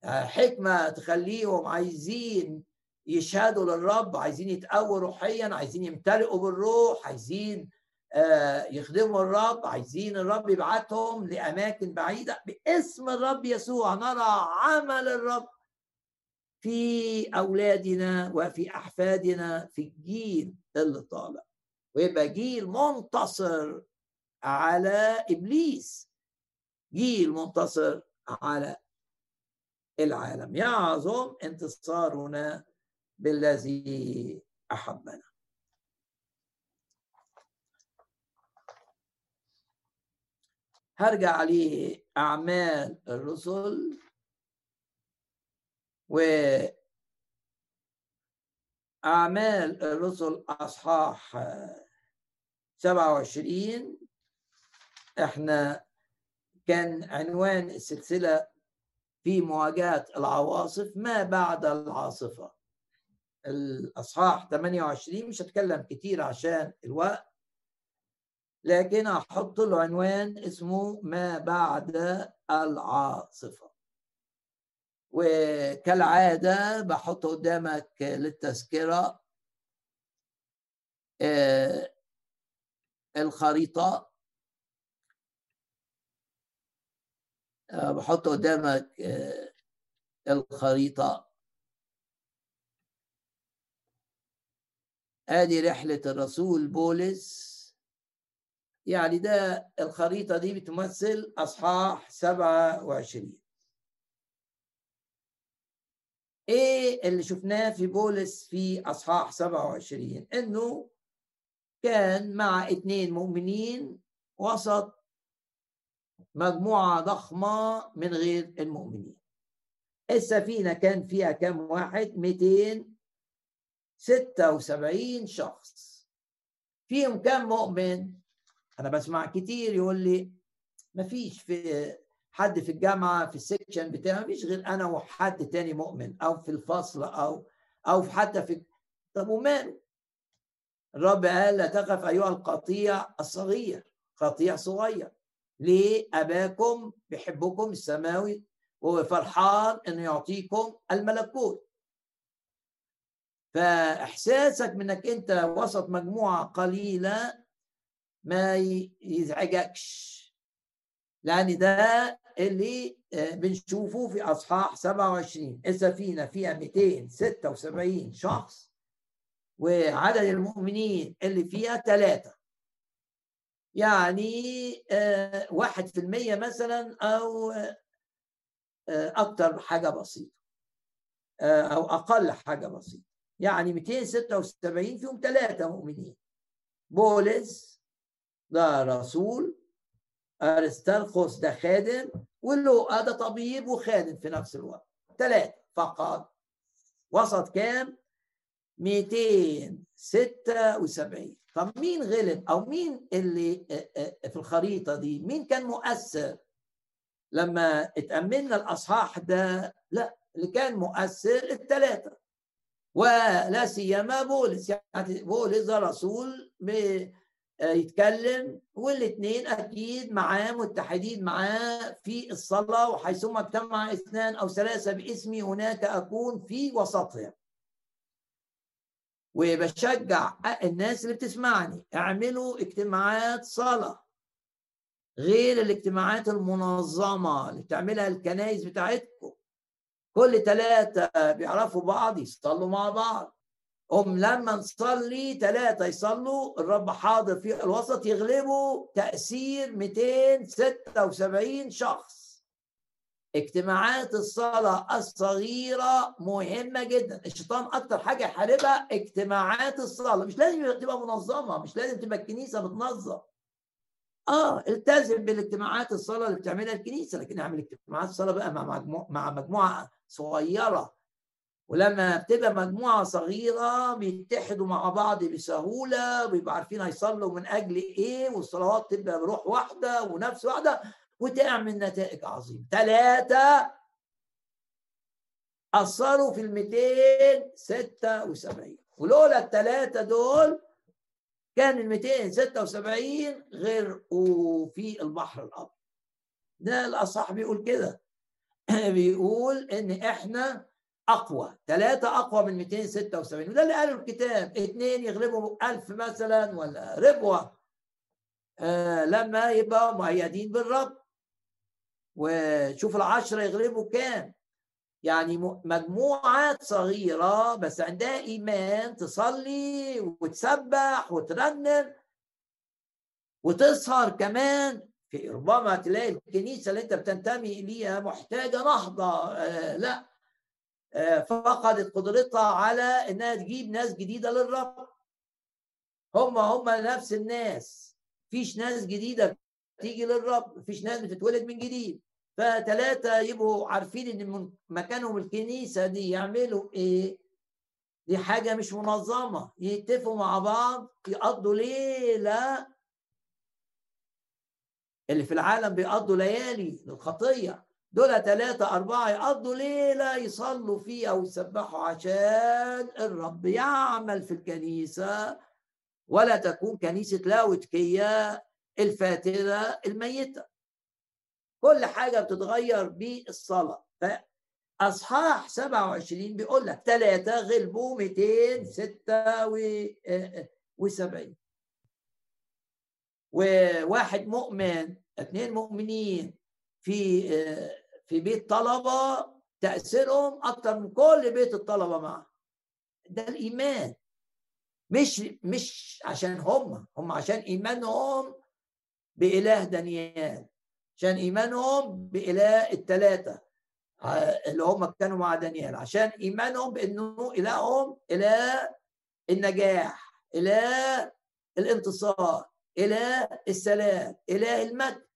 آه، حكمة تخليهم عايزين يشهدوا للرب. عايزين يتقووا روحيا. عايزين يمتلئوا بالروح. عايزين آه، يخدموا الرب. عايزين الرب يبعتهم لأماكن بعيدة. باسم الرب يسوع نرى عمل الرب. في أولادنا وفي أحفادنا في الجيل اللي طالع. ويبقى جيل منتصر على إبليس. جيل منتصر على العالم. يعظم انتصارنا بالذي أحبنا. هرجع لأعمال الرسل. و أعمال الرسل أصحاح 27 إحنا كان عنوان السلسلة في مواجهة العواصف ما بعد العاصفة؟ الأصحاح 28 مش هتكلم كتير عشان الوقت لكن أحط له عنوان اسمه ما بعد العاصفة. وكالعادة بحط قدامك للتذكرة آه، الخريطة. آه، بحط قدامك آه، الخريطة. آدي رحلة الرسول بولس. يعني ده الخريطة دي بتمثل أصحاح 27 إيه اللي شفناه في بولس في أصحاح 27 إنه كان مع اثنين مؤمنين وسط مجموعة ضخمة من غير المؤمنين. السفينة كان فيها كم واحد؟ 276 شخص. فيهم كم مؤمن؟ أنا بسمع كتير يقول لي ما فيش في حد في الجامعة في السكشن بتاعي ما فيش غير أنا وحد تاني مؤمن أو في الفصل أو أو حتى في طب وماله؟ الرب قال لا تخف أيها القطيع الصغير قطيع صغير ليه أباكم بيحبكم السماوي وهو فرحان إنه يعطيكم الملكوت؟ فإحساسك منك أنت وسط مجموعة قليلة ما يزعجكش لأن ده اللي آه، بنشوفه في أصحاح 27 السفينة فيها 276 شخص وعدد المؤمنين اللي فيها ثلاثة يعني آه، واحد في المية مثلا أو آه، أكتر حاجة بسيطة. أو أقل حاجة بسيطة. يعني 276 فيهم ثلاثة مؤمنين. بولس ده رسول أرسترخوس ده خادم ولوقا ده طبيب وخادم في نفس الوقت. ثلاثة فقط. وسط كام؟ 276 طب مين غلب أو مين اللي في الخريطة دي؟ مين كان مؤثر؟ لما اتأملنا الأصحاح ده لا اللي كان مؤثر الثلاثة ولا سيما بولس. يعني بولس ده رسول آه، يتكلم والاثنين أكيد معاه متحدين معاه في الصلاة وحيثما اجتمع اثنان أو ثلاثة باسمي هناك أكون في وسطهم. وبشجع الناس اللي بتسمعني اعملوا اجتماعات صلاة. غير الاجتماعات المنظمة اللي بتعملها الكنائس بتاعتكم. كل ثلاثة بيعرفوا بعض يصلوا مع بعض. هم لما نصلي ثلاثة يصلوا الرب حاضر في الوسط يغلبوا تأثير 276 شخص. اجتماعات الصلاة الصغيرة مهمة جدا. الشيطان أكتر حاجة يحاربها اجتماعات الصلاة. مش لازم تبقى منظمة مش لازم تبقى الكنيسة بتنظم. آه التزم بالاجتماعات الصلاة اللي بتعملها الكنيسة لكن اعمل اجتماعات الصلاة بقى مع مجموعه مع مجموعة صغيرة. ولما بتبقى مجموعة صغيرة بيتحدوا مع بعض بسهولة وبيبقوا عارفين هيصلوا من أجل إيه والصلوات تبقى بروح واحدة ونفس واحدة وتعمل نتائج عظيمة. ثلاثة اثروا في ال 276 ولولا الثلاثه دول كان ال 276 غرقوا في البحر الأبيض. ده الأصح بيقول كده. بيقول إن إحنا أقوى. ثلاثة أقوى من 276 وده اللي قاله الكتاب. اثنين يغلبوا 1000 مثلا ولا ربوه آه لما يبقى مؤيدين بالرب. وشوف العشرة يغلبوا كام. يعني مجموعات صغيرة بس عندها إيمان تصلي وتسبح وترنم وتسهر كمان. في ربما تلاقي الكنيسة اللي أنت بتنتمي إليها محتاجة نهضة. آه لا. فقدت قدرتها على إنها تجيب ناس جديدة للرب. هم هم نفس الناس. فيش ناس جديدة تيجي للرب فيش ناس بتتولد من جديد. فثلاثة يبقوا عارفين إن مكانهم الكنيسة دي يعملوا إيه؟ دي حاجة مش منظمة. يتفقوا مع بعض يقضوا ليلة. اللي في العالم بيقضوا ليالي للخطية. دول ثلاثة أربعة يقضوا ليلة يصلوا فيها ويسبحوا عشان الرب يعمل في الكنيسة. ولا تكون كنيسة لاوتكية الفاترة الميتة. كل حاجة بتتغير بالصلاة. فأصحاح 27 بيقول لك ثلاثة غلبوا 276 وواحد مؤمن اثنين مؤمنين في في بيت طلبة تأثيرهم أكتر من كل بيت الطلبة معه. ده الإيمان. مش مش عشان هم هم عشان إيمانهم بإله دانيال عشان إيمانهم بإله الثلاثه اللي هم كانوا مع دانيال عشان إيمانهم بأنه إلههم إله النجاح إله الانتصار إله السلام إله المجد.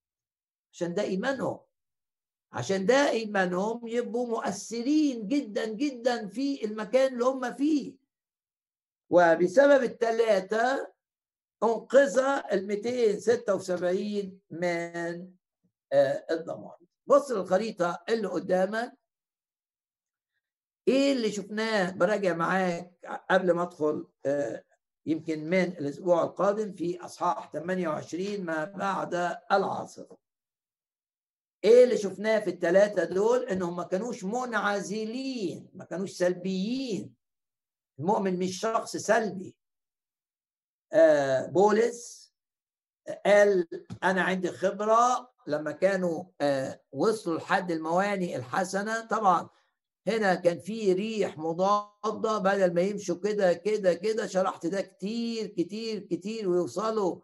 عشان ده ايمانهم عشان ده ايمانهم يبقوا مؤثرين جدا جدا في المكان اللي هم فيه. وبسبب الثلاثه أنقذ ال 276 من الضمان بص للخريطة اللي قدامك. إيه اللي شفناه؟ براجع معاك قبل ما أدخل يمكن من الأسبوع القادم في أصحاح 28 ما بعد العاصفه إيه اللي شفناه في الثلاثه دول؟ إنهم ما كانوش منعزلين ما كانوش سلبيين. المؤمن مش شخص سلبي. آه بولس قال أنا عندي خبرة لما كانوا وصلوا لحد الموانئ الحسنة. طبعا هنا كان في ريح مضادة بدل ما يمشوا كده كده كده. شرحت ده كتير كتير كتير. ويوصلوا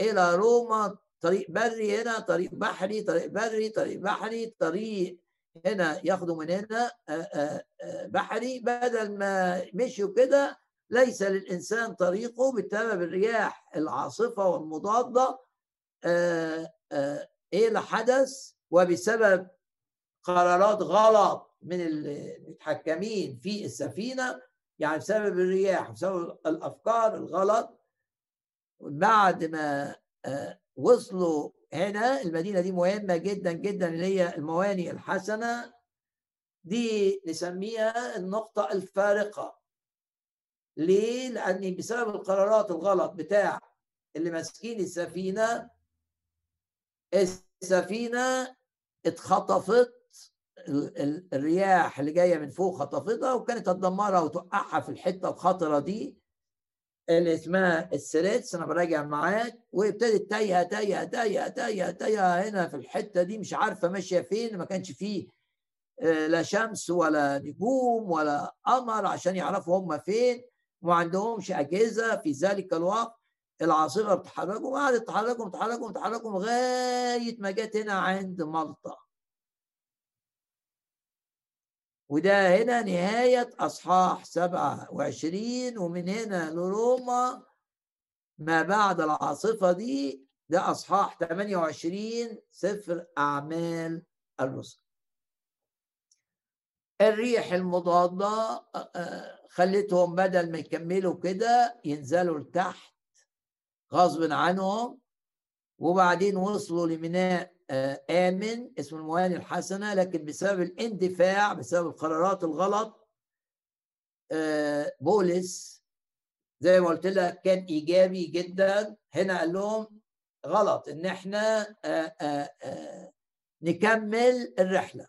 إلى روما طريق بري هنا طريق بحري طريق بري طريق بحري. طريق هنا ياخدوا من هنا بحري. بدل ما مشوا كده ليس للإنسان طريقه بسبب الرياح العاصفة والمضادة إيه اللي حدث وبسبب قرارات غلط من المتحكمين في السفينة يعني بسبب الرياح بسبب الأفكار الغلط. بعد ما وصلوا هنا المدينة دي مهمة جدا جدا اللي هي الموانئ الحسنة. دي نسميها النقطة الفارقة. ليه؟ لأن بسبب القرارات الغلط بتاع اللي ماسكين السفينة السفينة اتخطفت الرياح اللي جاية من فوق خطفتها وكانت هتدمرها وتوقعها في الحتة الخطرة دي. اللي اسمها السريتس أنا براجع معاك وابتدت تايهة تايهة تايهة تايهة تايهة هنا في الحتة دي مش عارفة ماشية فين ما كانش فيه لا شمس ولا نجوم ولا قمر عشان يعرفوا هم فين وما عندهمش أجهزة في ذلك الوقت العاصفه بتحركوا وقعدت تحركوا تحركوا تحركوا لغاية ما جت هنا عند مالطا وده هنا نهاية أصحاح 27 ومن هنا لروما ما بعد العاصفة دي ده أصحاح 28 سفر أعمال الرسل. الريح المضادة خلتهم بدل ما يكملوا كده ينزلوا لتحت غصب عنهم وبعدين وصلوا لميناء آمن اسمه المواني الحسنة لكن بسبب الاندفاع بسبب القرارات الغلط بولس زي ما قلت لك كان إيجابي جدا. هنا قال لهم غلط إن إحنا نكمل الرحلة.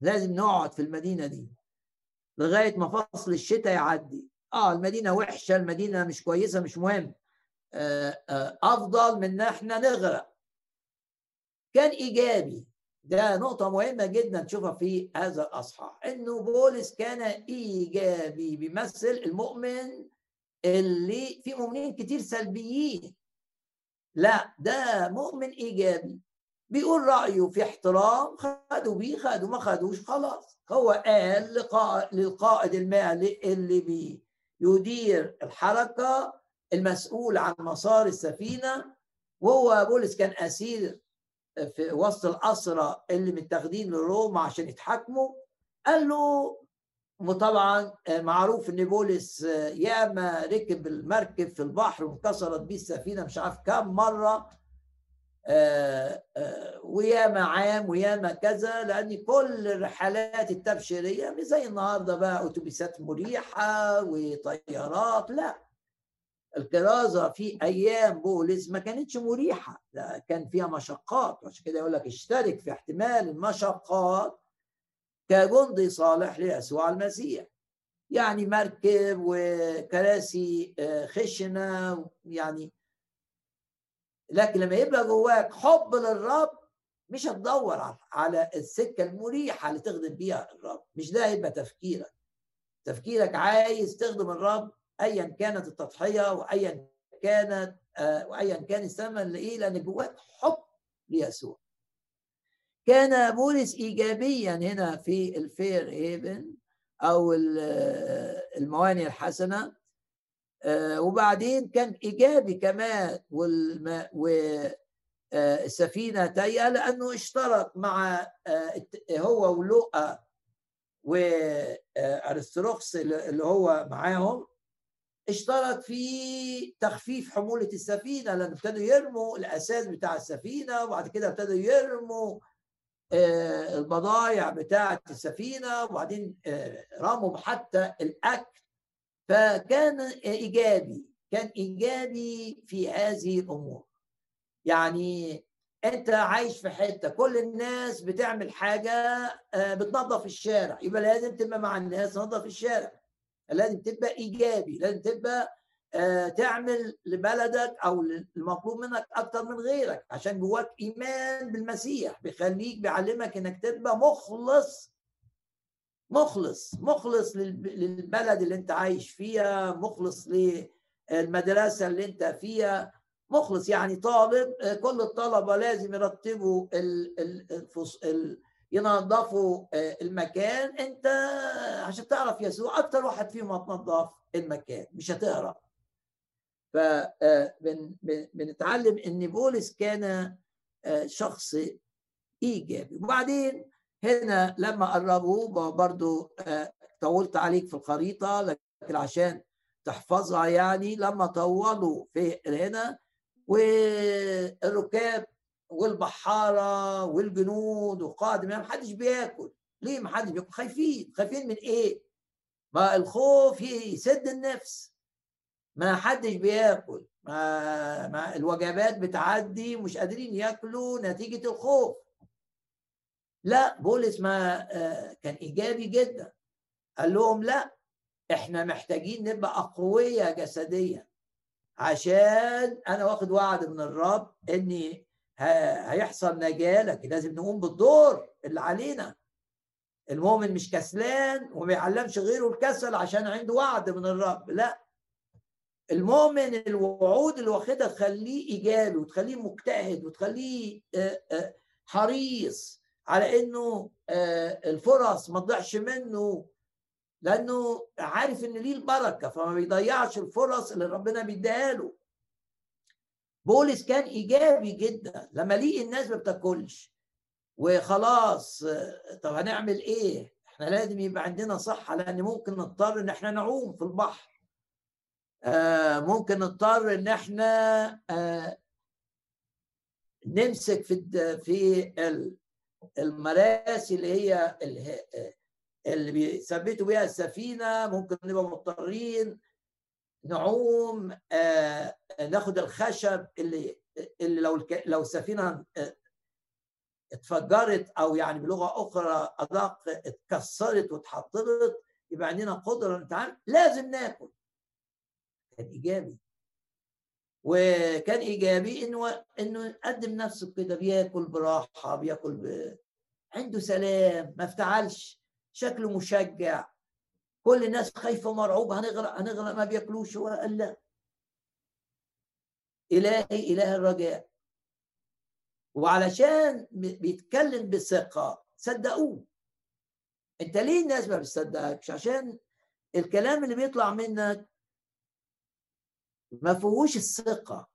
لازم نقعد في المدينة دي لغاية ما فصل الشتاء يعدي. آه المدينة وحشة المدينة مش كويسة مش مهم. آه آه أفضل من إن إحنا نغرق. كان إيجابي. ده نقطة مهمة جدا تشوفها في هذا الأصحاح. إنه بولس كان إيجابي بيمثل المؤمن اللي في مؤمنين كتير سلبيين. لا ده مؤمن إيجابي. بيقول رأيه في احترام خدوا بيه خدوا ما خدوش خلاص. هو قال للقائد المالي اللي بيدير الحركة المسؤول عن مسار السفينة. وهو بولس كان أسير في وسط الأسرة اللي متاخدين لروما عشان يتحاكموا قال له وطبعا معروف إن بولس ياما ركب المركب في البحر وانكسرت بيه السفينة مش عارف كم مرة آه، آه، وياما عام وياما كذا لأن كل الرحلات التبشيرية مش زي النهارده بقى أتوبيسات مريحة وطيارات لا. الكرازة في أيام بولس ما كانتش مريحة لا كان فيها مشقات عشان كده يقول لك اشترك في احتمال المشقات كجندي صالح ليسوع المسيح. يعني مركب وكراسي آه، خشنة يعني لكن لما يبقى جواك حب للرب مش هتدور على السكة المريحة اللي تخدم بيها الرب مش ده هيبقى تفكيرك. تفكيرك عايز تخدم الرب ايا كانت التضحية وايا كانت آه وايا كان الثمن لإيه؟ لأن جواك حب ليسوع. كان بولس ايجابيا هنا في الفير هيفن أو الموانئ الحسنة آه، وبعدين كان إيجابي كمان والسفينه تايا لأنه اشترك مع آه، هو ولوقا وارستروخس اللي هو معاهم. اشترك في تخفيف حمولة السفينة لأن ابتدوا يرموا الأساس بتاع السفينة وبعد كده ابتدوا يرموا آه، البضائع بتاعة السفينة وبعدين رموا حتى الأكل. فكان إيجابي كان إيجابي في هذه الأمور. يعني أنت عايش في حتة كل الناس بتعمل حاجة آه، بتنظف الشارع. يبقى لازم تبقى مع الناس تنظف الشارع. لازم تبقى إيجابي لازم تبقى آه، تعمل لبلدك أو المطلوب منك أكتر من غيرك عشان جواك إيمان بالمسيح بيخليك بيعلمك إنك تبقى مخلص مخلص مخلص للبلد اللي أنت عايش فيها مخلص للمدرسة اللي أنت فيها مخلص يعني طالب كل الطلبة لازم يرتبوا ينظفوا المكان. انت عشان تعرف يسوع أكتر واحد فيهم هتنظف المكان مش هتهرب فبنتعلم إن بولس كان شخص إيجابي. وبعدين هنا لما قربوا برضو آه، طولت عليك في الخريطة لكن عشان تحفظها يعني لما طولوا في هنا والركاب والبحارة والجنود وقائد ما حدش بياكل. ليه ما حدش بياكل؟ خايفين. خايفين من إيه؟ ما الخوف يسد النفس. ما حدش بياكل. ما, ما الوجبات بتعدي مش قادرين ياكلوا نتيجة الخوف. لا بولس ما آه، كان إيجابي جدا. قال لهم لا إحنا محتاجين نبقى أقوياء جسديا عشان أنا واخد وعد من الرب إني هيحصل نجاه لكن لازم نقوم بالدور اللي علينا. المؤمن مش كسلان وما يعلمش غيره الكسل عشان عنده وعد من الرب لا. المؤمن الوعود اللي واخدها تخليه ايجابي وتخليه مجتهد وتخليه حريص على إنه الفرص ما تضيعش منه لأنه عارف إن ليه البركة فما بيضيعش الفرص اللي ربنا بيديها له. بولس كان إيجابي جدا. لما لقي الناس ما بتاكلش وخلاص طب هنعمل إيه؟ إحنا لازم يبقى عندنا صحة لأن ممكن نضطر إن إحنا نعوم في البحر. آه ممكن نضطر إن إحنا آه نمسك في في المراسي اللي هي اللي بيثبتوا بيها السفينة. ممكن نبقى مضطرين نعوم آه ناخد الخشب اللي اللي لو لو السفينة آه، اتفجرت أو يعني بلغة أخرى أدق اتكسرت واتحطرت يبقى عندنا قدرة نتعامل لازم ناكل. كان إيجابي. وكان إيجابي إنه إنه يقدم نفسه كده بياكل براحة بياكل ب... عنده سلام ما افتعلش شكله مشجع. كل الناس خايفة مرعوبه هنغرق هنغرق ما بياكلوش هو قال لا. إلهي إله الرجاء. وعلشان بيتكلم بثقه صدقوه. أنت ليه الناس ما بتصدقكش؟ عشان الكلام اللي بيطلع منك ما فيهوش الثقة.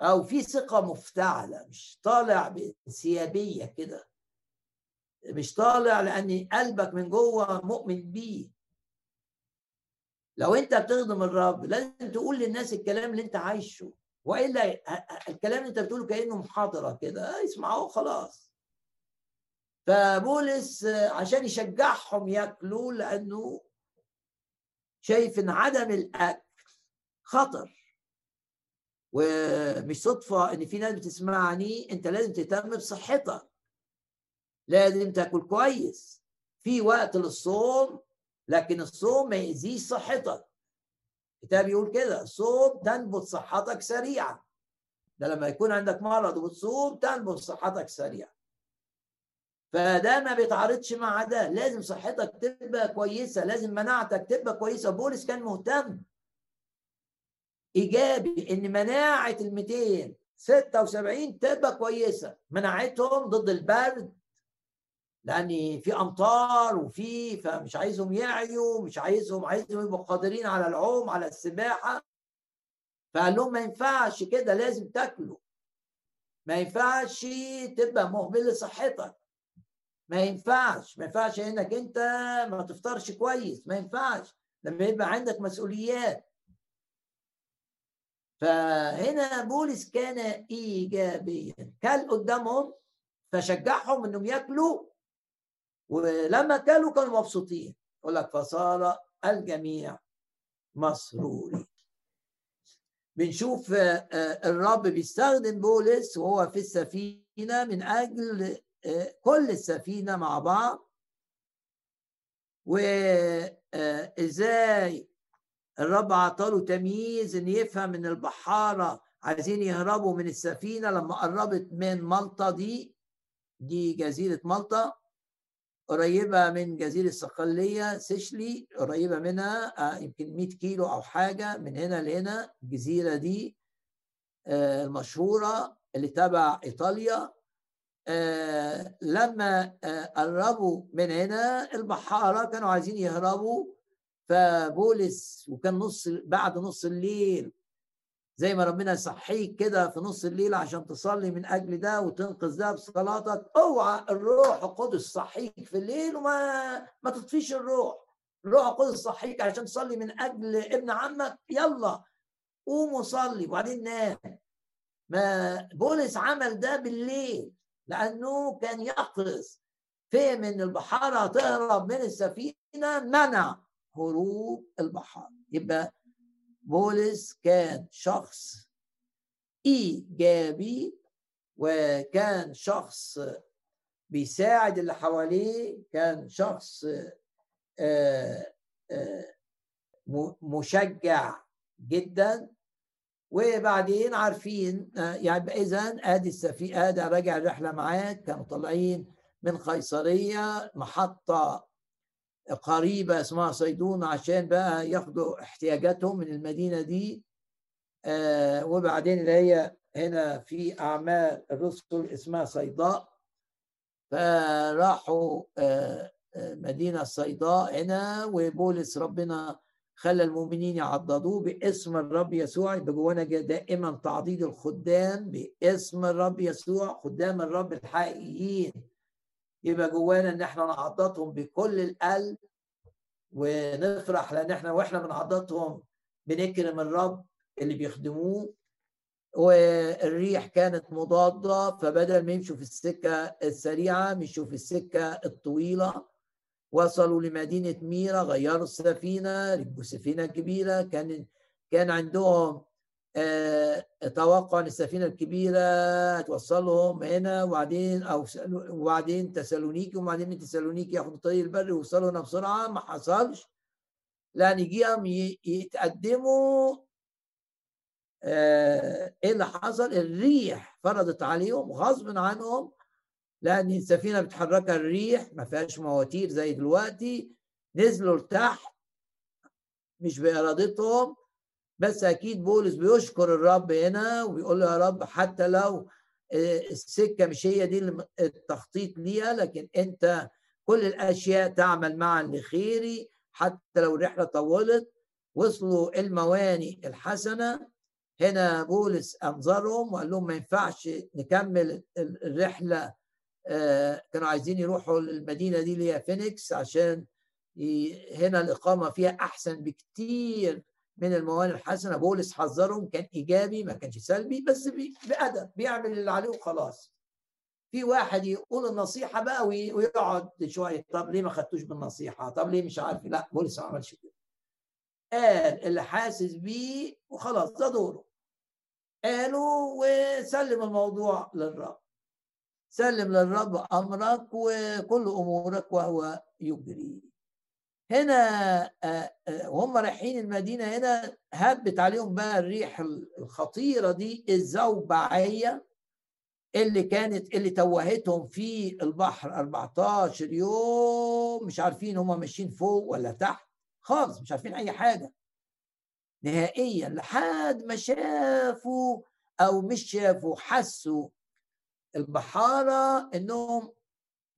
أو في ثقة مفتعلة مش طالع بانسيابية كده. مش طالع لأن قلبك من جوه مؤمن بيه. لو انت بتخدم الرب لازم تقول للناس الكلام اللي انت عايشه. وإلا الكلام اللي انت بتقوله كأنه محاضرة كده. اسمعوه خلاص. فبولس عشان يشجعهم ياكلوا لأنه شايف إن عدم الأكل خطر. ومش صدفة إن في ناس بتسمعني أنت لازم تهتم بصحتك. لازم تاكل كويس. في وقت للصوم لكن الصوم ما يأذيش صحتك. الكتاب يقول كده صوم تنبت صحتك سريعا. ده لما يكون عندك مرض وتصوم تنبت صحتك سريعا. فده ما بيتعارضش مع ده. لازم صحتك تبقى كويسة لازم مناعتك تبقى كويسة. بولس كان مهتم. إيجابي إن مناعة ال 276 تبقى كويسة. مناعتهم ضد البرد لأن في أمطار وفي فمش عايزهم يعيوا مش عايزهم عايزهم يبقوا قادرين على العوم على السباحة. فقال لهم ما ينفعش كده لازم تاكلوا. ما ينفعش تبقى مهمل لصحتك. ما ينفعش ما ينفعش إنك أنت ما تفطرش كويس ما ينفعش. لما يبقى عندك مسؤوليات. فهنا بولس كان ايجابيا. كان قدامهم فشجعهم إنهم ياكلوا ولما كانوا كانوا مبسوطين يقول لك فصار الجميع مسرورين. بنشوف آه، آه، الرب بيستخدم بولس وهو في السفينة من أجل آه، كل السفينة مع بعض. وإزاي الرب عطاله تمييز إن يفهم إن البحارة عايزين يهربوا من السفينة لما قربت من مالطا دي دي جزيرة مالطا. قريبة من جزيرة الصقليه سيشلي قريبة منها آه، يمكن 100 كيلو أو حاجة من هنا لهنا الجزيرة دي آه، المشهورة اللي تبع إيطاليا. آه، لما قربوا من هنا البحارة كانوا عايزين يهربوا فبولس وكان نص بعد نص الليل زي ما ربنا يصحيك كده في نص الليل عشان تصلي من أجل ده وتنقذ ده بصلاتك اوعى الروح القدس صحيك في الليل وما ما تطفيش الروح. الروح القدس صحيك عشان تصلي من أجل ابن عمك. يلا قوم وصلي وبعدين نام. ما بولس عمل ده بالليل لأنه كان يقظ فهم ان البحارة هتهرب من السفينة منع هروب البحار. يبقى بولس كان شخص إيجابي وكان شخص بيساعد اللي حواليه كان شخص آه، آه، مشجع جدا. وبعدين عارفين آه، يعني اذا آدي السفينه آدي راجع الرحلة معاك كانوا طالعين من قيصرية محطة قريبة اسمها صيدون عشان بقى ياخدوا احتياجاتهم من المدينة دي. آه وبعدين اللي هي هنا في أعمال الرسل اسمها صيداء. فراحوا آه, آه، مدينة صيداء هنا وبولس ربنا خلى المؤمنين يعضدوه باسم الرب يسوع يبقى جوانا دائما تعضيد الخدام باسم الرب يسوع خدام الرب الحقيقيين. يبقى جوانا إن إحنا نعضدهم بكل القلب ونفرح لأن إحنا وإحنا بنعضدهم بنكرم الرب اللي بيخدموه. والريح كانت مضادة فبدل ما يمشوا في السكة السريعة مشوا في السكة الطويلة. وصلوا لمدينة ميرا غيروا السفينة ركبوا سفينة كبيرة. كان كان عندهم توقع أن السفينة الكبيرة توصلهم هنا وبعدين أو وبعدين تسالونيكي وبعدين من تسالونيكي ياخدوا الطريق البري ويوصلوا هنا بسرعة. ما حصلش. لأن يجيهم يتقدموا. آه إيه اللي حصل؟ الريح فرضت عليهم غصب عنهم لأن السفينة بتحركها الريح ما فيهاش مواتير زي دلوقتي. نزلوا لتحت مش بإرادتهم. بس أكيد بولس بيشكر الرب هنا وبيقول له يا رب حتى لو آه، السكة مش هي دي التخطيط ليها لكن أنت كل الأشياء تعمل معا لخيري حتى لو الرحلة طولت. وصلوا المواني الحسنة. هنا بولس أنظرهم وقال لهم ما ينفعش نكمل الرحلة آه، كانوا عايزين يروحوا المدينة دي اللي هي فينيكس عشان هنا الإقامة فيها أحسن بكتير. من الموانئ الحسنة. بولس حذرهم كان إيجابي ما كانش سلبي بس بأدب بيعمل اللي عليه وخلاص. في واحد يقول النصيحة بقى ويقعد شوية طب ليه ما خدتوش بالنصيحة؟ طب ليه مش عارف؟ لا بولس ما عملش كده. قال اللي حاسس بيه وخلاص ده دوره. قالوا وسلم الموضوع للرب. سلم للرب أمرك وكل أمورك وهو يجري. هنا وهم رايحين المدينة هنا هبت عليهم بقى الريح الخطيرة دي الزوبعية اللي كانت اللي توهتهم في البحر 14 يوم مش عارفين هم ماشيين فوق ولا تحت خالص مش عارفين أي حاجة. نهائيا لحد ما شافوا أو مش شافوا حسوا البحارة إنهم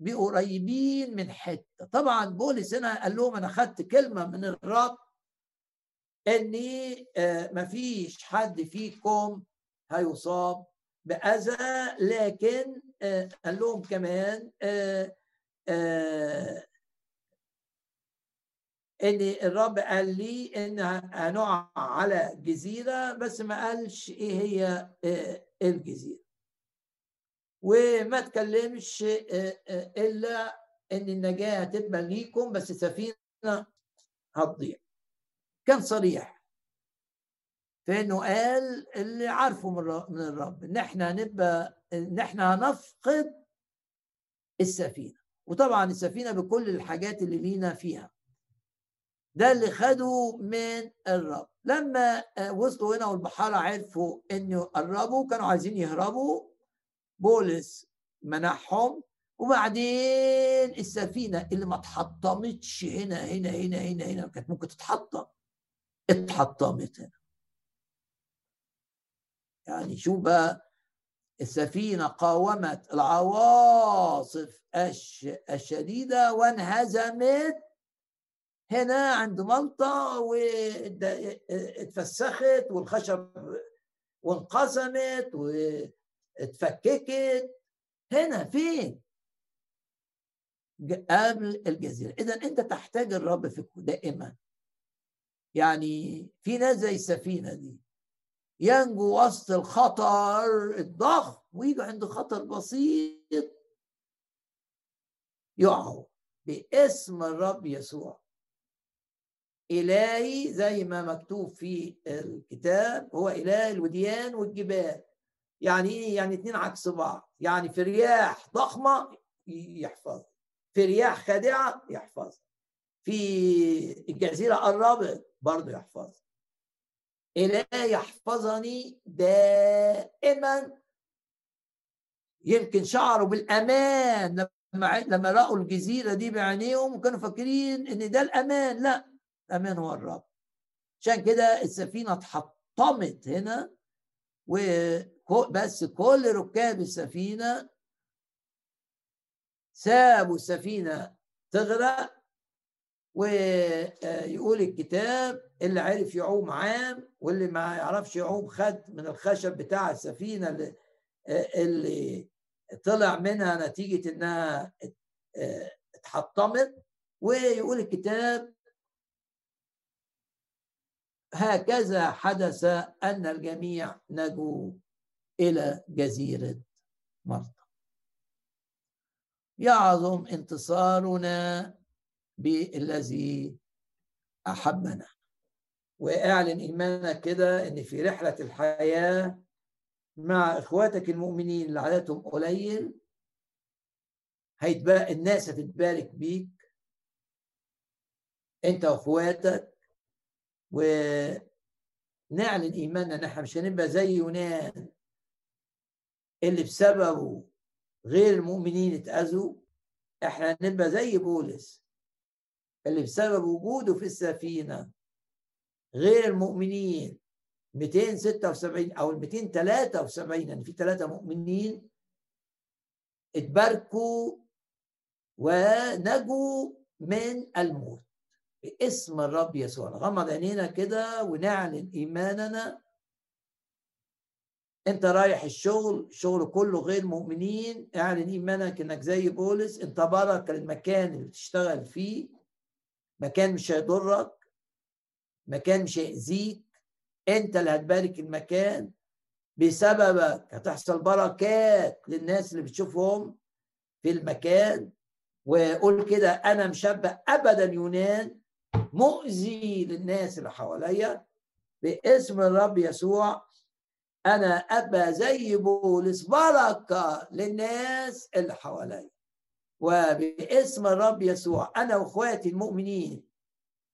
بقريبين من حتة. طبعا بولس هنا قال لهم أنا خدت كلمة من الرب إني آه، مفيش حد فيكم هيصاب بأذى لكن آه، قال لهم كمان آه، إن الرب قال لي إن هنقع على جزيرة بس ما قالش إيه هي الجزيرة. وما تكلمش آه، آه، إلا إن النجاة هتبقى ليكم بس السفينه هتضيع. كان صريح. فإنه قال اللي عارفه من الرب إن إحنا هنبقى إن إحنا هنفقد السفينة. وطبعا السفينة بكل الحاجات اللي لينا فيها. ده اللي خدوا من الرب. لما آه، وصلوا هنا والبحاره عرفوا إنه قربوا كانوا عايزين يهربوا بولس منحهم وبعدين السفينة اللي ما اتحطمتش هنا هنا هنا هنا هنا كانت ممكن تتحطم. اتحطمت هنا. يعني شوف بقى السفينة قاومت العواصف الشديدة وانهزمت هنا عند مالطا واتفسخت والخشب وانقسمت اتفككت هنا فين؟ قبل الجزيرة. إذا أنت تحتاج الرب في دائما. يعني في ناس زي السفينة دي ينجو وسط الخطر الضخم ويجوا عند خطر بسيط يقعوا باسم الرب يسوع. إلهي زي ما مكتوب في الكتاب هو إله الوديان والجبال. يعني إيه؟ يعني اتنين عكس بعض. يعني في رياح ضخمة يحفظ في رياح خادعة يحفظ في الجزيرة قربت برضه يحفظ. إله يحفظني دائما. يمكن شعروا بالأمان لما لما رأوا الجزيرة دي بعينيهم وكانوا فاكرين إن ده الأمان. لا الأمان هو الرب. عشان كده السفينة اتحطمت هنا و بس كل ركاب السفينة سابوا السفينة تغرق ويقول الكتاب اللي عرف يعوم عام واللي ما يعرفش يعوم خد من الخشب بتاع السفينة اللي, اللي طلع منها نتيجة إنها اتحطمت. ويقول الكتاب هكذا حدث أن الجميع نجوا. إلى جزيرة مالطا يعظم انتصارنا بالذي أحبنا. وأعلن إيمانك كده إن في رحلة الحياة مع إخواتك المؤمنين اللي عددهم قليل هيتبقى الناس هتتبارك بيك أنت وأخواتك. ونعلن إيماننا إن إحنا مش هنبقى زي يونان اللي بسببه غير المؤمنين اتأذوا إحنا هنبقى زي بولس. اللي بسبب وجوده في السفينة غير المؤمنين 276 أو 273 يعني في ثلاثة مؤمنين اتباركوا ونجوا من الموت باسم الرب يسوع. نغمض عينينا كده ونعلن إيماننا انت رايح الشغل الشغل كله غير مؤمنين اعلن ايمانك انك زي بولس انت بركه المكان اللي بتشتغل فيه مكان مش هيضرك مكان مش هيأذيك انت اللي هتبارك المكان بسببك هتحصل بركات للناس اللي بتشوفهم في المكان. وقول كده أنا مشبه ابدا يونان مؤذي للناس اللي حواليا باسم الرب يسوع. أنا ابقى زي بولس بركه للناس اللي حواليا. وباسم الرب يسوع أنا وإخواتي المؤمنين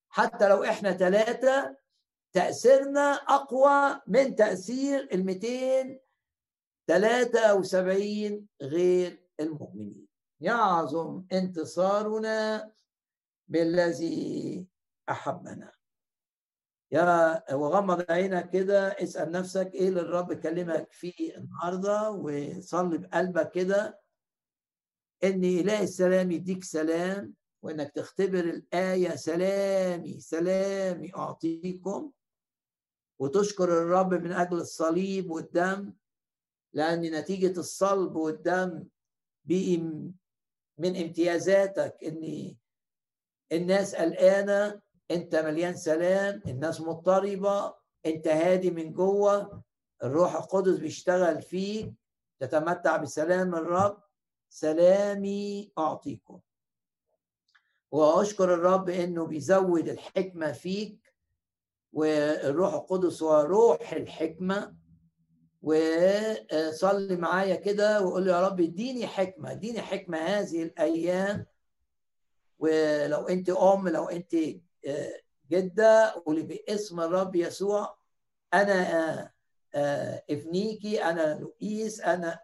حتى لو إحنا ثلاثة تأثيرنا أقوى من تأثير ال 273 غير المؤمنين. يعظم انتصارنا بالذي أحبنا. يا وغمض عينك كده اسأل نفسك إيه اللي الرب كلمك فيه النهارده وصلي بقلبك كده. ان اله السلام يديك سلام وإنك تختبر الآية سلامي سلامي أعطيكم. وتشكر الرب من أجل الصليب والدم لأن نتيجة الصلب والدم من امتيازاتك ان الناس قلقانة. أنت مليان سلام الناس مضطربة أنت هادي من جوه الروح القدس بيشتغل فيك تتمتع بسلام الرب. سلامي أعطيكم. وأشكر الرب إنه بيزود الحكمة فيك والروح القدس هو روح الحكمة. وصلي معايا كده وقول يا رب اديني حكمة اديني حكمة هذه الأيام. ولو أنت أم لو أنت جدة قولي باسم الرب يسوع أنا ابنيكي أنا لؤيس أنا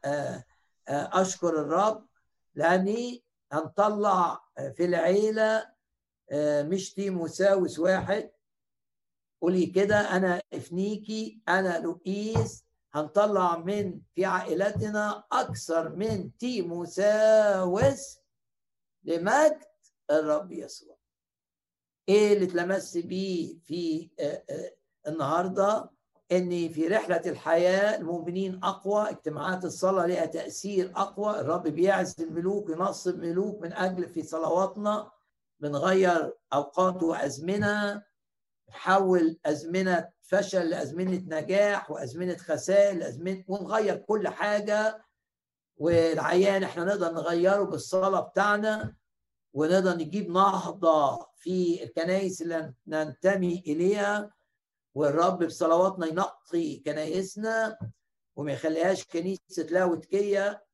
أشكر الرب لأني هنطلع في العيلة مش تيموساوس واحد. قولي كده أنا إفنيكي أنا لؤيس هنطلع من في عائلتنا أكثر من تيموساوس لمجد الرب يسوع. إيه اللي اتلمس بيه في النهارده؟ إن في رحلة الحياة المؤمنين أقوى اجتماعات الصلاة لها تأثير أقوى. الرب بيعز الملوك ينصب ملوك من أجل في صلواتنا بنغير أوقات وأزمنة. نحول أزمنة فشل لأزمنة نجاح وأزمنة خسائر لأزمنة ونغير كل حاجة. والعيان إحنا نقدر نغيره بالصلاة بتاعنا. ونقدر نجيب نهضة في الكنائس اللي ننتمي إليها والرب بصلواتنا ينقي كنايسنا وما يخليهاش كنيسة لاوتكيه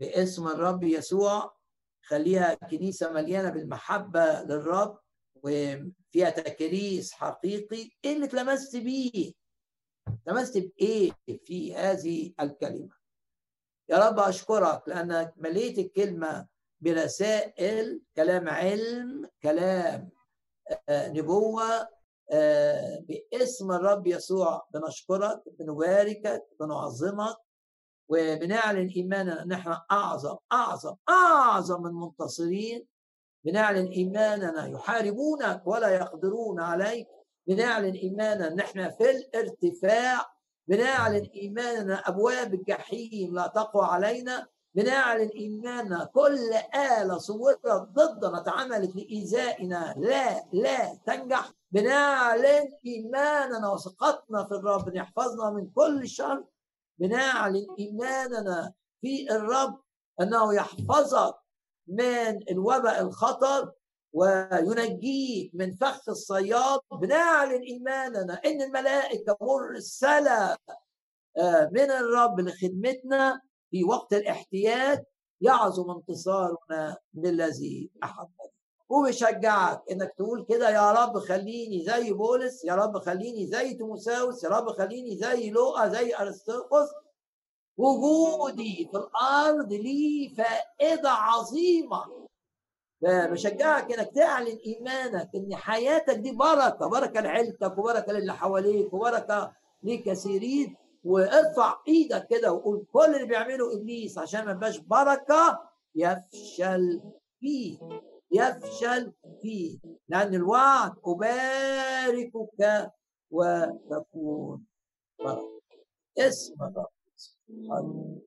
باسم الرب يسوع. خليها كنيسة مليانة بالمحبة للرب وفيها تكريس حقيقي. إيه اللي تلمست بيه؟ تلمست بإيه في هذه الكلمة؟ يا رب أشكرك لانك مليت الكلمة برسائل كلام علم كلام نبوة باسم الرب يسوع بنشكرك بنباركك بنعظمك وبنعلن إيماننا إن إحنا أعظم أعظم أعظم من منتصرين. بنعلن إيماننا يحاربونك ولا يقدرون عليك. بنعلن إيماننا إن إحنا في الارتفاع. بنعلن إيماننا أبواب الجحيم لا تقوى علينا. بنعلن إيماننا كل آلة صورت ضدنا اتعملت لإيذائنا لا لا تنجح. بنعلن إيماننا وثقتنا في الرب يحفظنا من كل شر. بنعلن إيماننا في الرب أنه يحفظك من الوباء الخطر وينجيك من فخ الصياد. بنعلن إيماننا إن الملائكة مرسلة آه، من الرب لخدمتنا. في وقت الاحتياج يعظم انتصارنا للذي أحبنا. وبشجعك إنك تقول كده يا رب خليني زي بولس يا رب خليني زي تيموساوس يا رب خليني زي لوقا زي ارسطوخوس وجودي في الأرض لي فائدة عظيمة. فبشجعك إنك تعلن إيمانك إن حياتك دي بركة بركة لعيلتك وبركة للي حواليك وبركة لكثيرين. وارفع إيدك كده وقول كل اللي بيعمله ابليس عشان ما يبقاش بركة يفشل فيه يفشل فيه لأن الوعد أباركك وتكون بركة. اسم الرب.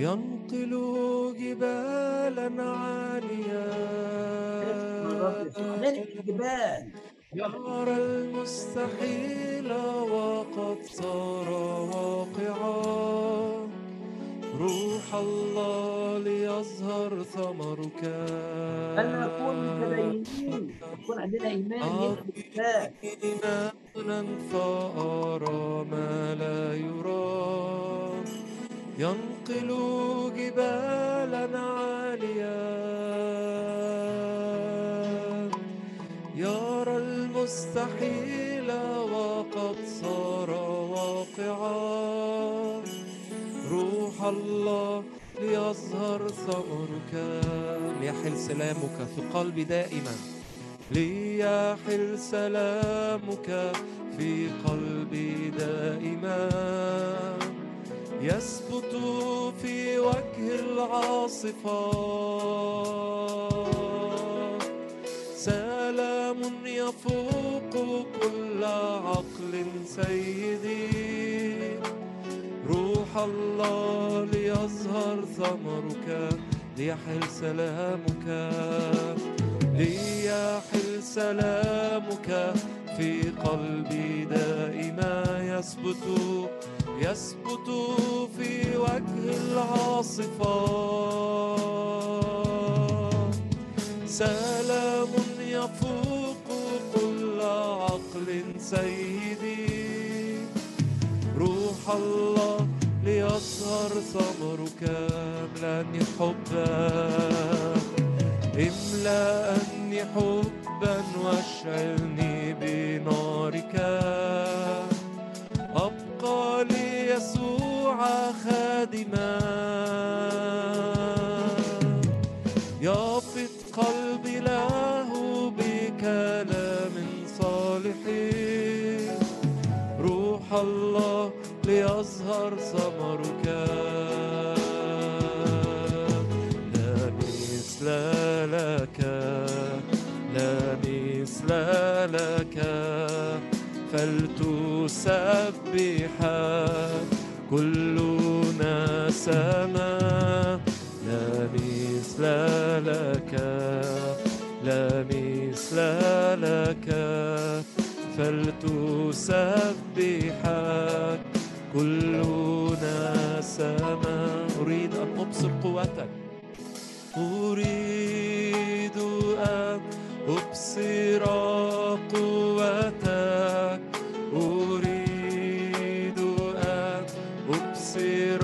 ينقل جبالا عالية يرى المستحيل وقد صار واقعا. روح الله ليظهر ثمرك. أن نكون متدينين يكون عندنا إيمان إيمانا فأرى ما لا يرى. ينقل جبالا عاليا. يرى المستحيل وقد صار واقعا. روح الله ليظهر ثمرك ليحل سلامك في قلبي دائما. ليحل سلامك في قلبي دائما. يثبت في وجه العاصفة. سلام يفوق كل عقل سيدي. روح الله ليظهر ثمرك ليحل سلامك. ليحل سلامك في قلبي دائما يثبت يثبت في وجه العاصفة. سلام يفوق كل عقل سيدي. روح الله ليظهر ثمرك املأني حبا. املأني حبا واشعلني بنارك. أبقى ليسوع خادما. يفض قلبي له بكلام صالح. روح الله ليظهر ثمرك. لا مثل لك فلتسبح. كلنا سما لا مثل لك لا مثل لك. فلتسبحك كلنا سما. أريد أن أبصر قوتك. أريد أن أبصر قوتك أريد أن أبصر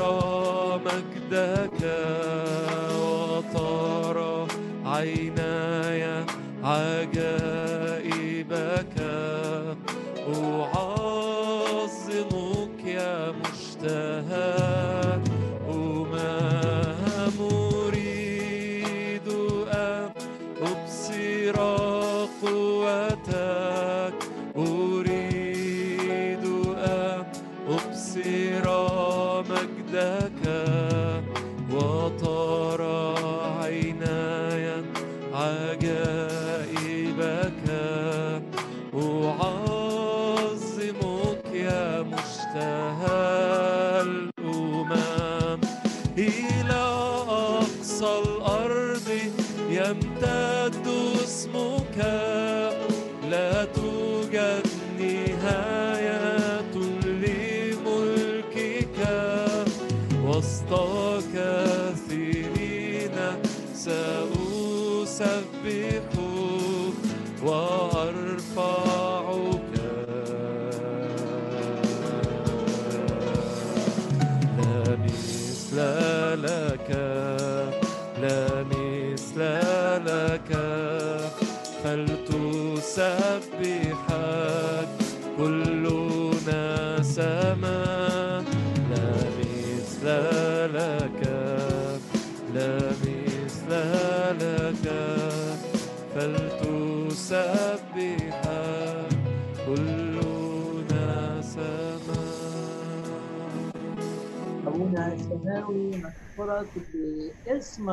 مجدك وترى عيناي عجائبك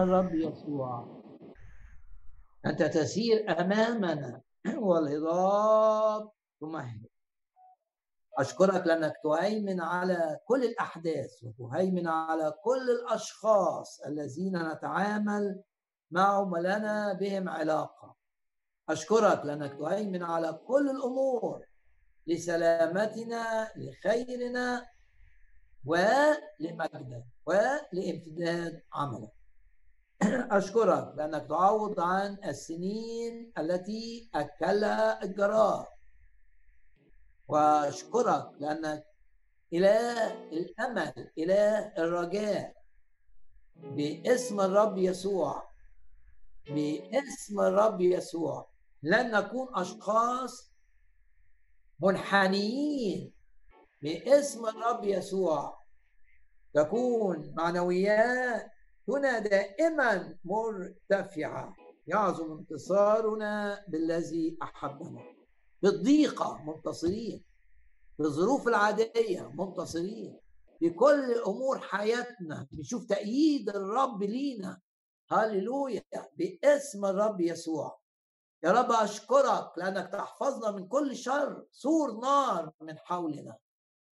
الرب يسوع. أنت تسير أمامنا. والهضاب تمهد. أشكرك لأنك تهيمن على كل الأحداث وتهيمن على كل الأشخاص الذين نتعامل معهم ولنا بهم علاقة. أشكرك لأنك تهيمن على كل الأمور لسلامتنا لخيرنا ولمجدك ولامتداد عملك. أشكرك لأنك تعوض عن السنين التي أكلها الجراد وأشكرك لأنك إله الأمل إله الرجاء. باسم الرب يسوع باسم الرب يسوع لن نكون أشخاص منحنيين. باسم الرب يسوع تكون معنوياتنا دائما مرتفعة. يعظم انتصارنا بالذي أحبنا. بالضيقة منتصرين بالظروف العادية منتصرين في كل أمور حياتنا بنشوف تأييد الرب لينا. هللويا. باسم الرب يسوع. يا رب أشكرك لأنك تحفظنا من كل شر سور نار من حولنا.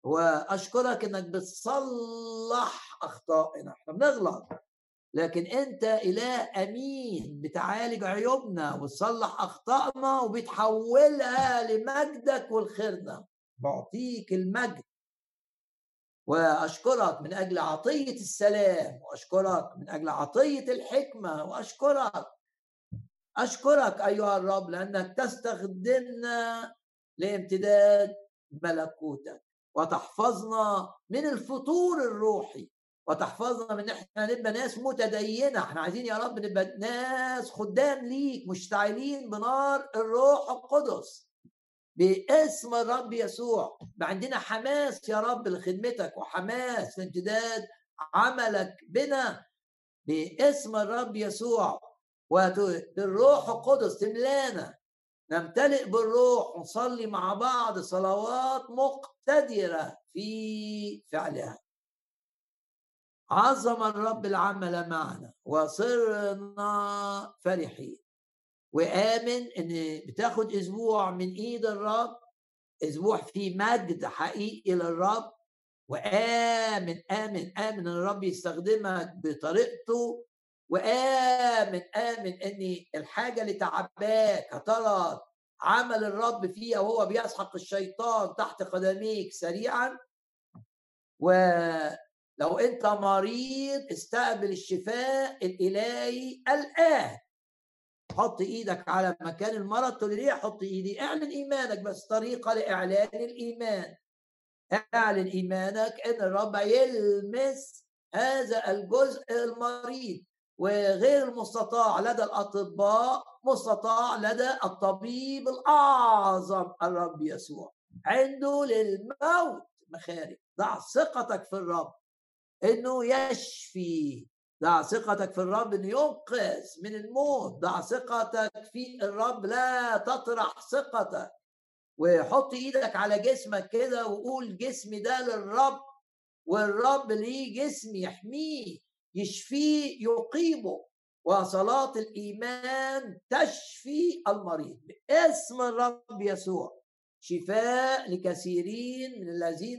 وأشكرك إنك بتصلح أخطائنا. إحنا بنغلط. لكن أنت إله أمين بتعالج عيوبنا وتصلح أخطائنا وبتحولها لمجدك والخيرنا بعطيك المجد. وأشكرك من أجل عطية السلام وأشكرك من أجل عطية الحكمة وأشكرك. أشكرك أيها الرب لأنك تستخدمنا لامتداد ملكوتك وتحفظنا من الفطور الروحي. وتحفظنا من إحنا نبقى ناس متدينة. إحنا عايزين يا رب نبقى ناس خدام ليك مشتعلين بنار الروح القدس. باسم الرب يسوع. عندنا حماس يا رب لخدمتك وحماس لامتداد عملك بنا. باسم الرب يسوع. والروح القدس تملانا. نمتلئ بالروح ونصلي مع بعض صلوات مقتدرة في فعلها. عظم الرب العمل معنا وصرنا فرحين. وآمن إن بتاخد أسبوع من إيد الرب أسبوع فيه مجد حقيقي للرب. وآمن آمن آمن الرب يستخدمك بطريقته. وآمن آمن إن الحاجة اللي تعباك هترى عمل الرب فيها وهو بيسحق الشيطان تحت قدميك سريعا. ولو أنت مريض استقبل الشفاء الإلهي الآن. حط إيدك على مكان المرض تقول ليه حط إيدي؟ اعلن إيمانك بس طريقة لإعلان الإيمان. اعلن إيمانك إن الرب يلمس هذا الجزء المريض وغير المستطاع لدى الأطباء مستطاع لدى الطبيب الأعظم الرب يسوع. عنده للموت مخارج. ضع ثقتك في الرب. إنه يشفي. ضع ثقتك في الرب إنه ينقذ من الموت. ضع ثقتك في الرب لا تطرح ثقتك. وحط إيدك على جسمك كده وقول جسمي ده للرب والرب ليه جسم يحميه يشفيه يقيمه. وصلاة الإيمان تشفي المريض باسم الرب يسوع. شفاء لكثيرين من الذين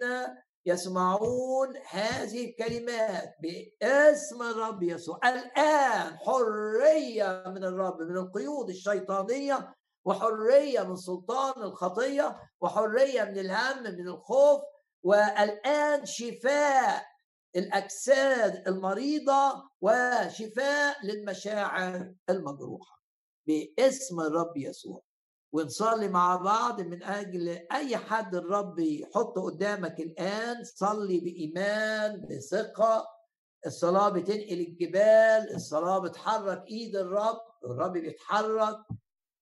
يسمعون هذه الكلمات باسم الرب يسوع. الآن حرية من الرب من القيود الشيطانية وحرية من سلطان الخطية وحرية من الهم من الخوف والآن شفاء الأجساد المريضة وشفاء للمشاعر المجروحة باسم الرب يسوع. ونصلي مع بعض من أجل أي حد الرب يحطه قدامك الآن صلي بإيمان بثقة. الصلاة بتنقل الجبال الصلاة بتحرك إيد الرب الرب بيتحرك.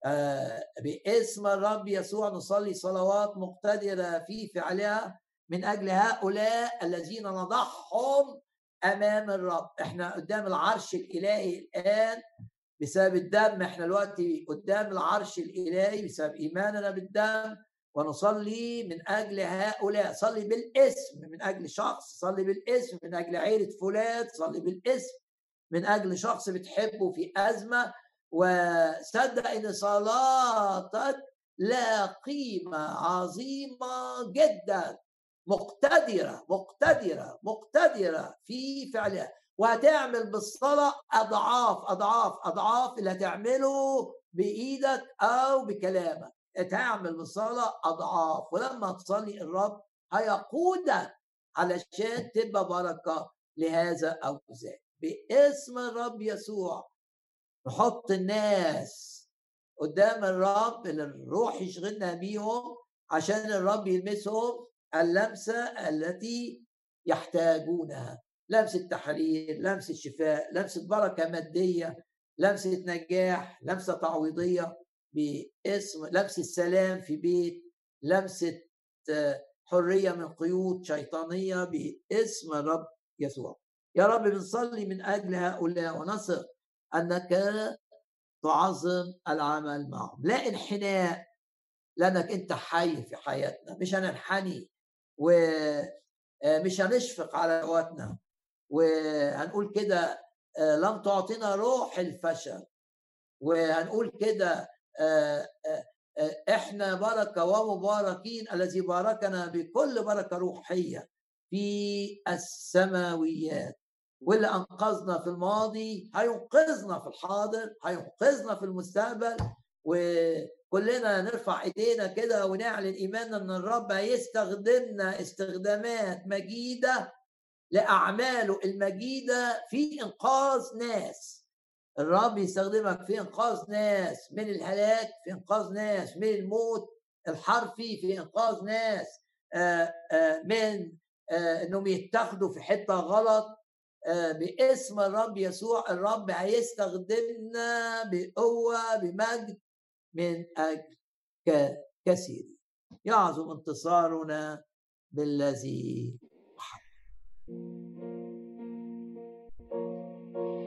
آه باسم الرب يسوع نصلي صلوات مقتدرة في فعلها من أجل هؤلاء الذين نضعهم أمام الرب. إحنا قدام العرش الإلهي الآن. بسبب الدم. إحنا دلوقتي قدام العرش الإلهي بسبب إيماننا بالدم ونصلي من أجل هؤلاء. صلي بالاسم من أجل شخص صلي بالاسم من أجل عيلة فلان صلي بالاسم من أجل شخص بتحبه في أزمة. وصدق إن صلاتك لا قيمة عظيمة جدا. مقتدرة مقتدرة مقتدرة في فعلها. وهتعمل بالصلاة أضعاف أضعاف أضعاف اللي هتعمله بإيدك أو بكلامك. هتعمل بالصلاة أضعاف ولما تصلي الرب هيقودك علشان تبقى بركة لهذا أو ذاك. باسم الرب يسوع نحط الناس قدام الرب اللي الروح يشغلنا بيهم عشان الرب يلمسهم اللمسة التي يحتاجونها. لمسه تحرير لمسه شفاء لمسه بركه مادية لمسه نجاح لمسة تعويضية باسم لمسه سلام في بيت لمسة حرية من قيود شيطانية باسم الرب يسوع. يا رب بنصلي من أجل هؤلاء ونثق أنك تعظم العمل معهم. لا انحناء لأنك أنت حي في حياتنا. مش هننحني ومش هنشفق على قواتنا وهنقول كده آه، لم تعطينا روح الفشل. وهنقول كده آه، آه، إحنا بركة ومباركين الذي باركنا بكل بركة روحية في السماويات. واللي أنقذنا في الماضي هينقذنا في الحاضر هينقذنا في المستقبل. وكلنا نرفع إيدينا كده ونعلن إيماننا إن الرب هيستخدمنا استخدامات مجيدة لأعماله المجيدة في إنقاذ ناس. الرب يستخدمك في إنقاذ ناس من الهلاك في إنقاذ ناس من الموت الحرفي في إنقاذ ناس. آه، آه، من آه، إنهم يتاخدوا في حتة غلط. باسم الرب يسوع الرب هيستخدمنا بقوة بمجد من أجل كثير. يعظم انتصارنا بالذي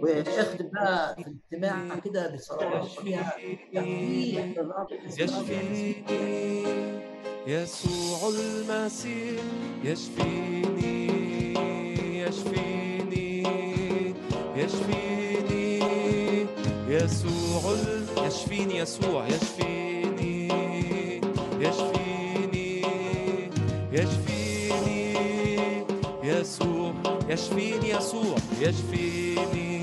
واختم بقى في الاجتماع كده بصلاه فيها يشفيني يسوع المسيح يشفيني يشفيني يشفيني يسوع يشفيني يسوع يشفيني يشفيني يشفيني يشفيني يسوع يشفيني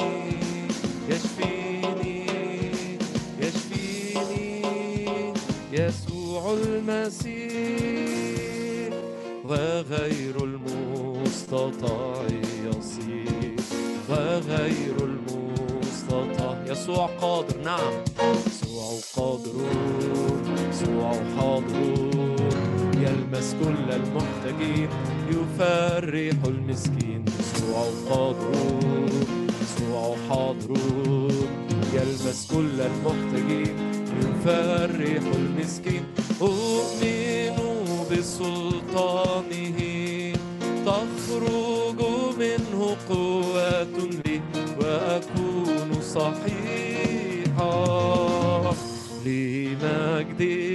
يشفيني يشفيني. يسوع المسيح وغير المستطاع يصير وغير المستطاع. يسوع قادر نعم. يسوع قادر يسوع حاضر يلمس كل المحتاجين يفرح المسكين. يسوع قادر يسوع حاضر يلمس كل المحتاجين يفرح المسكين. أؤمن بسلطانه. تخرج منه قوة لي وأكون صحيحا. لمجده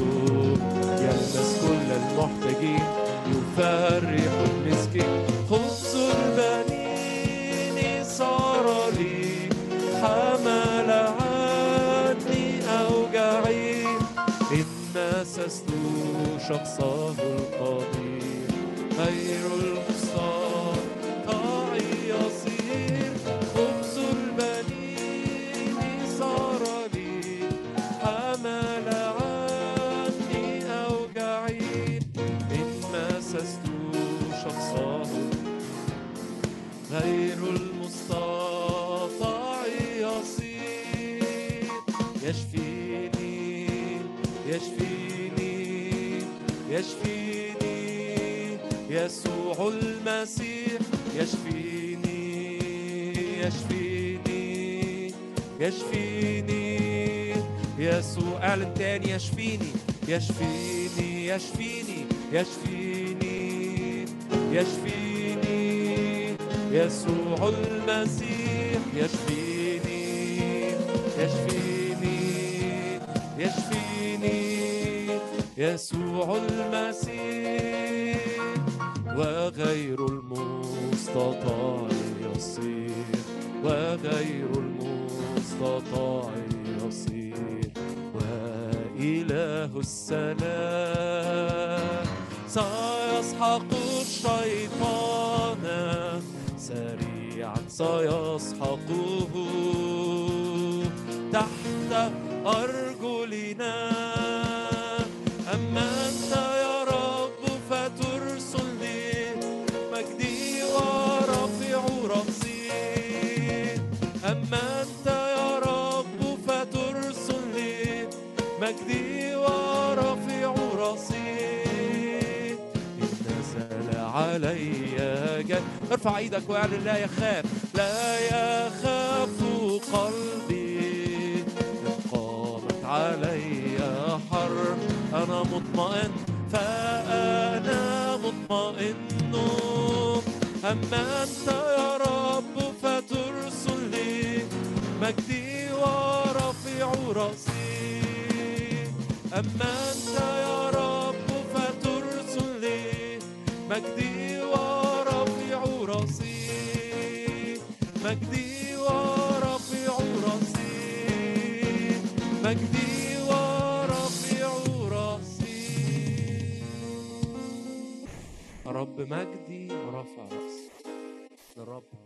شخصه القدير غير المستطاع يصير خبز البنين صار لي حمل عني أوجعي إن مسست شخصه غير المسيح يشفيني يشفيني يشفيني. يسوع اعلن تاني يشفيني يشفيني يشفيني يشفيني يشفيني. يسوع المسيح يشفيني يشفيني يشفيني. يسوع المسيح وغير المستطاع يصير وغير المستطاع يصير. وإله السلام سيسحق الشيطان. سريعا سيسحقه تحت أرجلنا. علي جد ارفع إيدك وأعلن لا يخاف لا يخاف قلبي. قامت علي حرب أنا مطمئن فأنا مطمئن. أما أنت يا رب فترسل لي مجدي ورفيع رأسي. أما أنت يا مجدي ورفيع رأسي. مجدي رب مجدي ورفع كل المجد